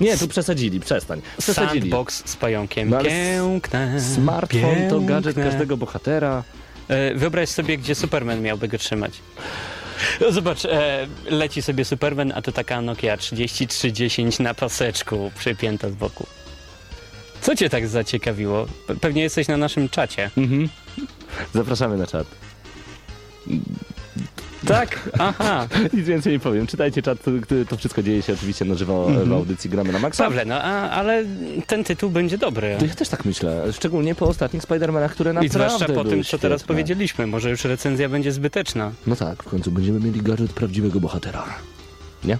Nie, tu przesadzili, przestań. Przesadzili. sandbox z pająkiem. No Piękne. Smartfon to gadżet piękne. każdego bohatera. E, Wyobraź sobie, gdzie Superman miałby go trzymać. No Zobacz, e, leci sobie Superman, a to taka Nokia 3310 na paseczku przypięta z boku. Co cię tak zaciekawiło? Pe- Pewnie jesteś na naszym czacie. Mhm. Zapraszamy na czat. Tak? Aha. Nic więcej nie powiem. Czytajcie czat, to, to wszystko dzieje się oczywiście na żywo w audycji Gramy na Maxa. Pawle, no a, ale ten tytuł będzie dobry. To ja też tak myślę, szczególnie po ostatnich Spider-Manach, które I naprawdę zwłaszcza po tym, co teraz świetne. powiedzieliśmy. Może już recenzja będzie zbyteczna. No tak, w końcu będziemy mieli gadżet prawdziwego bohatera. Nie?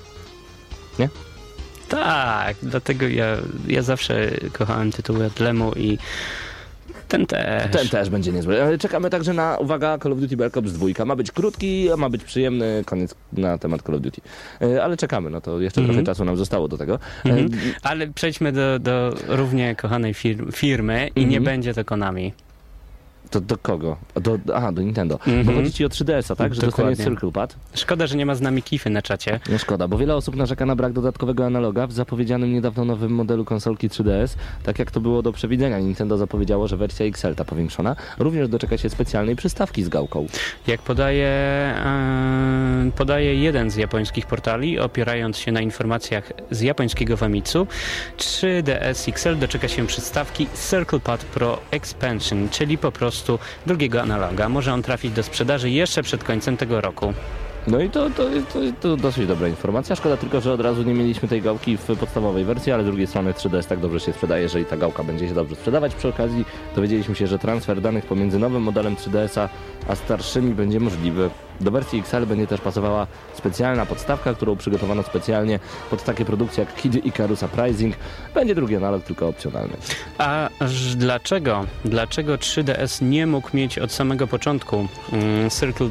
Tak, dlatego ja, ja zawsze kochałem tytuły od Lemu i ten też. Ten też będzie niezły. Ale Czekamy także na, uwaga, Call of Duty Black Ops 2. Ma być krótki, a ma być przyjemny koniec na temat Call of Duty. E, Ale czekamy, no to jeszcze Mhm. trochę czasu nam zostało do tego. E, Mhm. Ale przejdźmy do, do równie kochanej fir- firmy i nie Mhm. będzie to Konami. To do kogo? Do, aha, do Nintendo. Bo Mhm. chodzi ci o 3DS-a, tak? Że dostanie Dokładnie. Circle Pad? Szkoda, że nie ma z nami Kify na czacie. No szkoda, bo wiele osób narzeka na brak dodatkowego analoga w zapowiedzianym niedawno nowym modelu konsolki 3DS. Tak jak to było do przewidzenia, Nintendo zapowiedziało, że wersja XL, ta powiększona, również doczeka się specjalnej przystawki z gałką. Jak podaje, e, podaje jeden z japońskich portali, opierając się na informacjach z japońskiego Famitsu, 3DS XL doczeka się przystawki Circle Pad Pro Expansion, czyli po prostu drugiego analoga. Może on trafić do sprzedaży jeszcze przed końcem tego roku. No i to, to, to, to dosyć dobra informacja. Szkoda tylko, że od razu nie mieliśmy tej gałki w podstawowej wersji, ale z drugiej strony 3DS tak dobrze się sprzedaje, jeżeli ta gałka będzie się dobrze sprzedawać. Przy okazji dowiedzieliśmy się, że transfer danych pomiędzy nowym modelem 3DS-a a starszymi będzie możliwy. Do wersji XL będzie też pasowała specjalna podstawka, którą przygotowano specjalnie pod takie produkcje jak Kid Icarus Uprising. Będzie drugi analog, tylko opcjonalny. A dlaczego? Dlaczego 3DS nie mógł mieć od samego początku mm, Circle,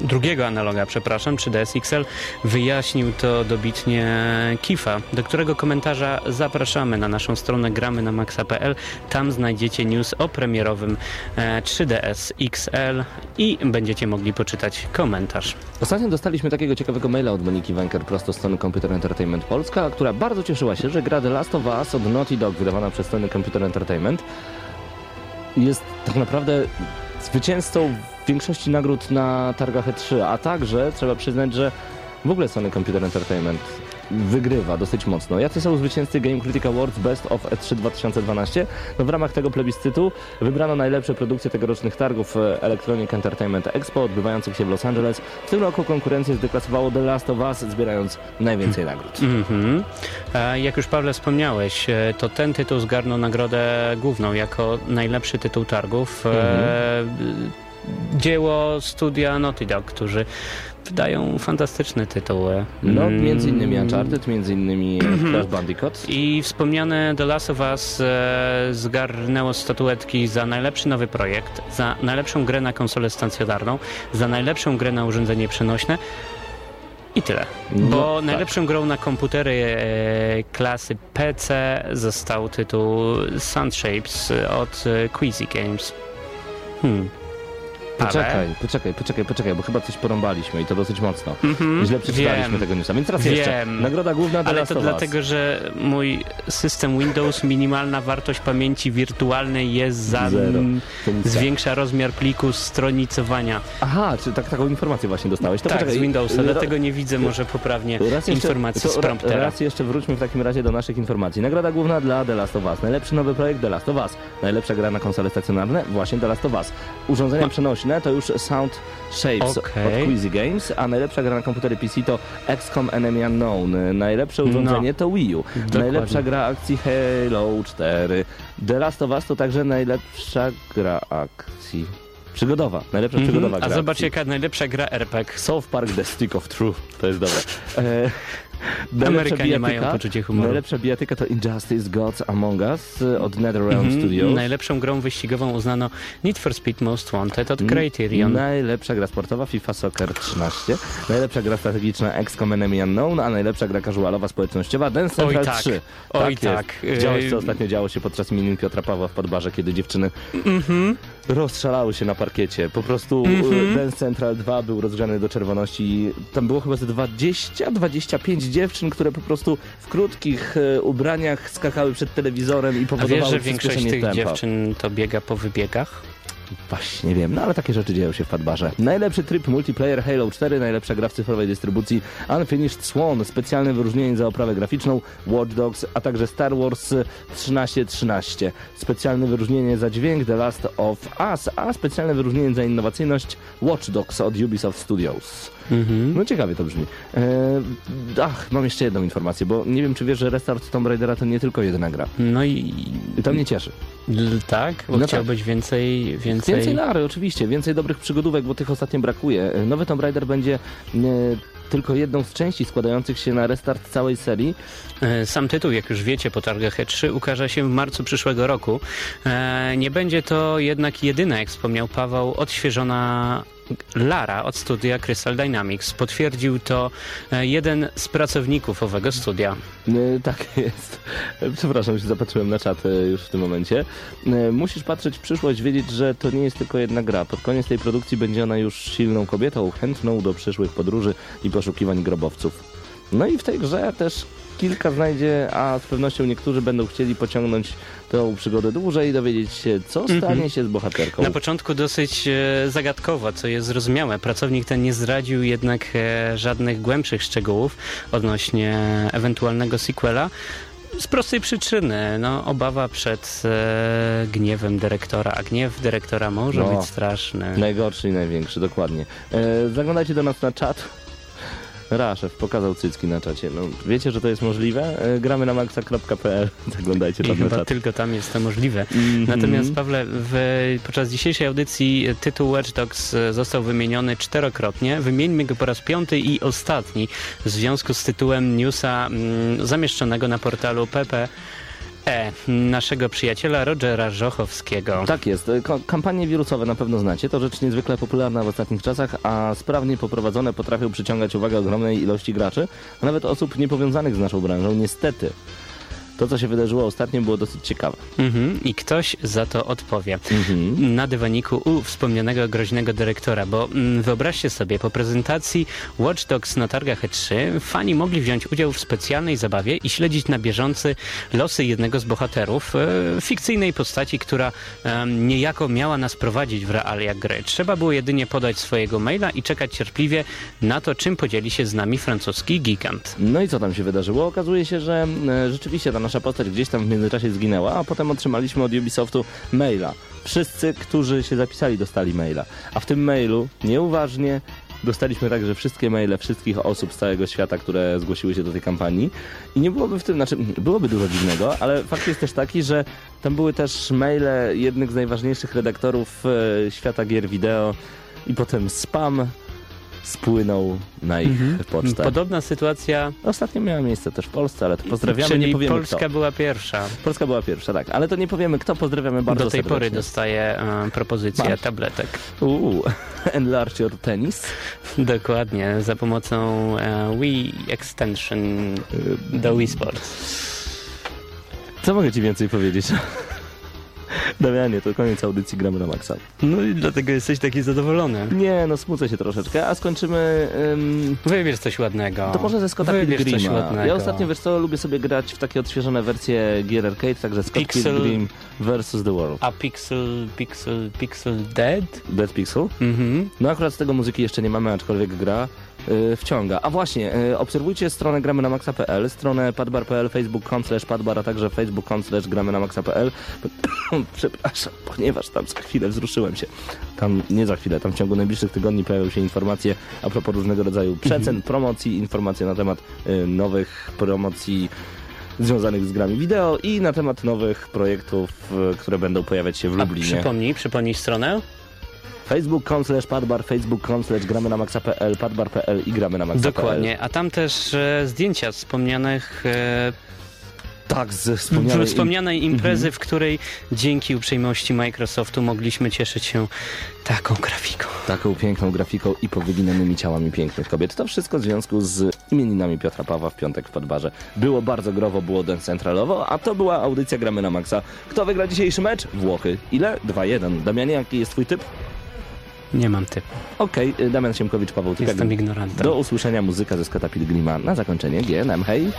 drugiego analoga, przepraszam, 3DS XL? Wyjaśnił to dobitnie Kifa, do którego komentarza zapraszamy na naszą stronę gramy na maxa.pl. Tam znajdziecie news o premierowym e, 3DS XL i będziecie mogli poczytać komentarz. Ostatnio dostaliśmy takiego ciekawego maila od Moniki Wenker prosto z strony Computer Entertainment Polska, która bardzo cieszyła się, że gra The Last of Us od Naughty Dog wydawana przez Sony Computer Entertainment jest tak naprawdę zwycięzcą większości nagród na targach E3, a także trzeba przyznać, że w ogóle Sony Computer Entertainment wygrywa dosyć mocno. Jacy są zwycięzcy Game Critic Awards Best of E3 2012? No w ramach tego plebiscytu wybrano najlepsze produkcje tegorocznych targów e, Electronic Entertainment Expo odbywających się w Los Angeles. W tym roku konkurencję zdeklasowało The Last of Us, zbierając najwięcej nagród. Mhm. E, Jak już Pawle wspomniałeś, e, to ten tytuł zgarnął nagrodę główną jako najlepszy tytuł targów. E, Dzieło studia Naughty Dog, którzy wydają fantastyczne tytuły. No, Mm, między innymi Uncharted, między innymi Crash Bandicoot. I wspomniane The Last of Us e, zgarnęło statuetki za najlepszy nowy projekt, za najlepszą grę na konsolę stacjonarną, za najlepszą grę na urządzenie przenośne i tyle. No, Bo tak. najlepszą grą na komputery e, klasy PC został tytuł Sun Shapes od e, Queasy Games. Hmm. Ale- Poczekaj, poczekaj, poczekaj, poczekaj, bo chyba coś porąbaliśmy i to dosyć mocno. Mhm, Źle przeczytaliśmy wiem. tego newsa. Więc raz jeszcze, Wiem. nagroda główna The Ale to dlatego, że mój system Windows, minimalna wartość pamięci wirtualnej jest za... Zero. Zwiększa rozmiar pliku stronicowania. Aha, czy tak, taką informację właśnie dostałeś? To tak, poczekaj, z Windowsa, y, dlatego nie widzę może poprawnie raz jeszcze, informacji to z ra- promptera. Raz jeszcze wróćmy w takim razie do naszych informacji. Nagroda główna dla The Last of Us. Najlepszy nowy projekt The Last of Us. Najlepsza gra na konsole stacjonarne właśnie The Last of Us. Urządzenia przenośne to już Sound Shapes Okej. od Queasy Games, a najlepsza gra na komputery PC to XCOM Enemy Unknown. Najlepsze urządzenie to Wii U. Dokładnie. Najlepsza gra akcji Halo 4. The Last of Us to także najlepsza gra akcji przygodowa. Najlepsza Mhm. przygodowa A gra zobacz akcji. jaka najlepsza gra RPG. South Park The Stick of Truth. To jest dobre. E, Amerykanie mają poczucie humoru. Najlepsza bijatyka to Injustice Gods Among Us e, od NetherRealm Mhm. Studios. Najlepszą grą wyścigową uznano Need for Speed Most Wanted od Criterion. Najlepsza gra sportowa FIFA Soccer 13. Najlepsza gra strategiczna XCOM Enemy Unknown, a najlepsza gra casualowa społecznościowa Dance Oj, Central tak. 3. Oj, jest. tak. Widziałeś, co Ej. ostatnio działo się podczas imienin Piotra Pawła w Podbarze, kiedy dziewczyny Mhm. Rozszalały się na parkiecie. Po prostu Mhm. e, Dance Central 2 był rozgrzany do czerwoności. i Tam było chyba ze 20-25 dziewczyn, które po prostu w krótkich e, ubraniach skakały przed telewizorem i A wiesz, powodowały że większość tych tempa. dziewczyn to biega po wybiegach? Właśnie nie wiem, no ale takie rzeczy dzieją się w Padbarze. Najlepszy tryb multiplayer Halo 4, najlepsza gra w cyfrowej dystrybucji Unfinished Swan, specjalne wyróżnienie za oprawę graficzną Watch Dogs, a także Star Wars 1313. Specjalne wyróżnienie za dźwięk The Last of Us, a specjalne wyróżnienie za innowacyjność Watch Dogs od Ubisoft Studios. Mhm. No ciekawie to brzmi. Eee, ach, mam jeszcze jedną informację, bo nie wiem czy wiesz, że Restart Tomb Raidera to nie tylko jedna gra. No i I to mnie cieszy. l- tak, bo No chciałbyś więcej, więcej... Więcej lary, oczywiście, więcej dobrych przygodówek, bo tych ostatnio brakuje. Nowy Tomb Raider będzie e, tylko jedną z części składających się na restart całej serii. E, Sam tytuł, jak już wiecie, po targach E3 ukaże się w marcu przyszłego roku. E, Nie będzie to jednak jedyna, jak wspomniał Paweł, odświeżona Lara od studia Crystal Dynamics. Potwierdził to e, jeden z pracowników owego studia. E, Tak jest. Przepraszam, się zapatrzyłem na czat już w tym momencie. E, Musisz patrzeć w przyszłość, wiedzieć, że to nie jest tylko jedna gra. Pod koniec tej produkcji będzie ona już silną kobietą, chętną do przyszłych podróży i poszukiwań grobowców. No i w tej grze też kilka znajdzie, a z pewnością niektórzy będą chcieli pociągnąć tę przygodę dłużej i dowiedzieć się, co stanie się z bohaterką. Na początku dosyć e, zagadkowo, co jest zrozumiałe. Pracownik ten nie zdradził jednak e, żadnych głębszych szczegółów odnośnie ewentualnego sequela. Z prostej przyczyny, no, obawa przed e, gniewem dyrektora, a gniew dyrektora może No. być straszny. Najgorszy i największy, dokładnie. E, zaglądajcie do nas na czat. Raszew pokazał cycki na czacie. No, wiecie, że to jest możliwe? E, gramy na maxa.pl. Zaglądajcie I tam na chyba czat. tylko tam jest to możliwe. Mhm. Natomiast Pawle, w, podczas dzisiejszej audycji tytuł Watch Dogs e, został wymieniony czterokrotnie. Wymieńmy go po raz piąty i ostatni w związku z tytułem newsa mm, zamieszczonego na portalu PP. E, naszego przyjaciela Rogera Żochowskiego. Tak jest. E, kampanie wirusowe na pewno znacie. To rzecz niezwykle popularna w ostatnich czasach, a sprawnie poprowadzone potrafią przyciągać uwagę ogromnej ilości graczy, a nawet osób niepowiązanych z naszą branżą. Niestety. To, co się wydarzyło ostatnio, było dosyć ciekawe. Mhm, I ktoś za to odpowie. Mhm. na dywaniku u wspomnianego groźnego dyrektora, bo mm, wyobraźcie sobie, po prezentacji Watch Dogs na targach E3 fani mogli wziąć udział w specjalnej zabawie i śledzić na bieżący losy jednego z bohaterów, e, fikcyjnej postaci, która em, niejako miała nas prowadzić w realia gry. Trzeba było jedynie podać swojego maila i czekać cierpliwie na to, czym podzieli się z nami francuski gigant. No i co tam się wydarzyło? Okazuje się, że e, rzeczywiście ta nasza postać gdzieś tam w międzyczasie zginęła, a potem otrzymaliśmy od Ubisoftu maila. Wszyscy, którzy się zapisali, dostali maila. A w tym mailu, nieuważnie, dostaliśmy także wszystkie maile wszystkich osób z całego świata, które zgłosiły się do tej kampanii. I nie byłoby w tym, znaczy byłoby dużo dziwnego, ale fakt jest też taki, że tam były też maile jednych z najważniejszych redaktorów e, świata gier wideo i potem spam spłynął na ich pocztę. Podobna sytuacja, Ostatnio miała miejsce też w Polsce, ale to pozdrawiamy, czyli nie powiemy Polska kto. była pierwsza. Polska była pierwsza, tak, ale to nie powiemy kto, pozdrawiamy bardzo Do tej serdecznie. pory dostaję e, propozycję Masz. tabletek. Uuu, enlarge your tennis. Dokładnie, za pomocą e, Wii Extension do Wii Sports. Co mogę ci więcej powiedzieć? Damianie, to koniec audycji Gramy na Maxa. No i dlatego jesteś taki zadowolony. Nie, no smucę się troszeczkę, a skończymy... ym, Wybierz coś ładnego. to może ze Scotta Wybierz coś Pilgrima. ładnego. Ja ostatnio, wiesz co, lubię sobie grać w takie odświeżone wersje gier arcade, także Scott Pixel- Pilgrim vs. The World. A Pixel, Pixel, Pixel Dead? Dead Pixel? Mhm. No akurat z tego muzyki jeszcze nie mamy, aczkolwiek gra wciąga. A właśnie, y, obserwujcie stronę gramy na maxa.pl, stronę padbar.pl, facebook.com slash padbar, a także facebook.com slash gramy na maxa.pl. Przepraszam, ponieważ tam za chwilę wzruszyłem się. Tam, nie za chwilę, tam w ciągu najbliższych tygodni pojawią się informacje a propos różnego rodzaju przecen, promocji, informacje na temat y, nowych promocji związanych z grami wideo i na temat nowych projektów, y, które będą pojawiać się w A Lublinie. przypomnij, przypomnij stronę. Facebook.com slash padbar, Facebook.com slash gramy na maxa.pl, padbar.pl i gramy na maxa.pl. Dokładnie. A tam też e, zdjęcia wspomnianych e, Tak, z wspomnianej... wspomnianej imprezy, w której dzięki uprzejmości Microsoftu mogliśmy cieszyć się taką grafiką. Taką piękną grafiką i powyginanymi ciałami pięknych kobiet. To wszystko w związku z imieninami Piotra Pawła w piątek w Podbarze. Było bardzo growo, było decentralowo, a to była audycja Gramy na Maxa. Kto wygra dzisiejszy mecz? Włochy. Ile? 2-1. Damianie, jaki jest twój typ? Nie mam typu. Okej, y, Damian Siemkowicz, Paweł Tykak. Jestem ignorantem. Do usłyszenia muzyka ze Scotta Pilgrima. Na zakończenie GNM, hej!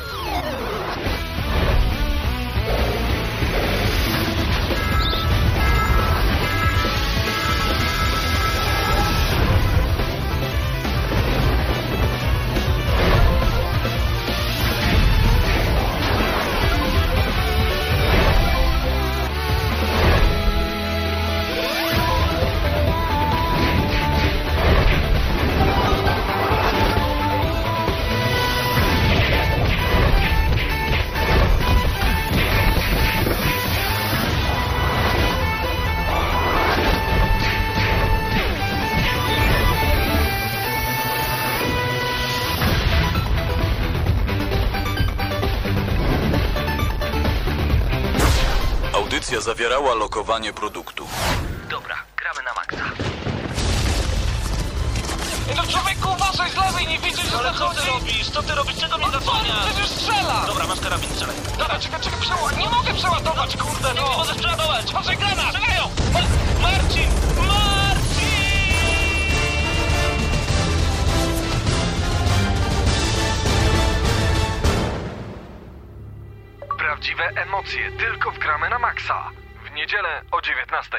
Zawierała lokowanie produktu. Dobra, gramy na maksa. Co ty robisz? Co ty robisz? Czego mnie zasłaniasz? Przecież strzela! Dobra, masz karabin, strzelaj. Dobra, czekaj, czekaj, przeła... Nie mogę przeładować, kurde, Nie no! możesz przeładować! Patrzaj, granat! Strzelają! Ma- Marcin! Marcin! Prawdziwe emocje tylko w gramy na maksa. Niedzielę o 19.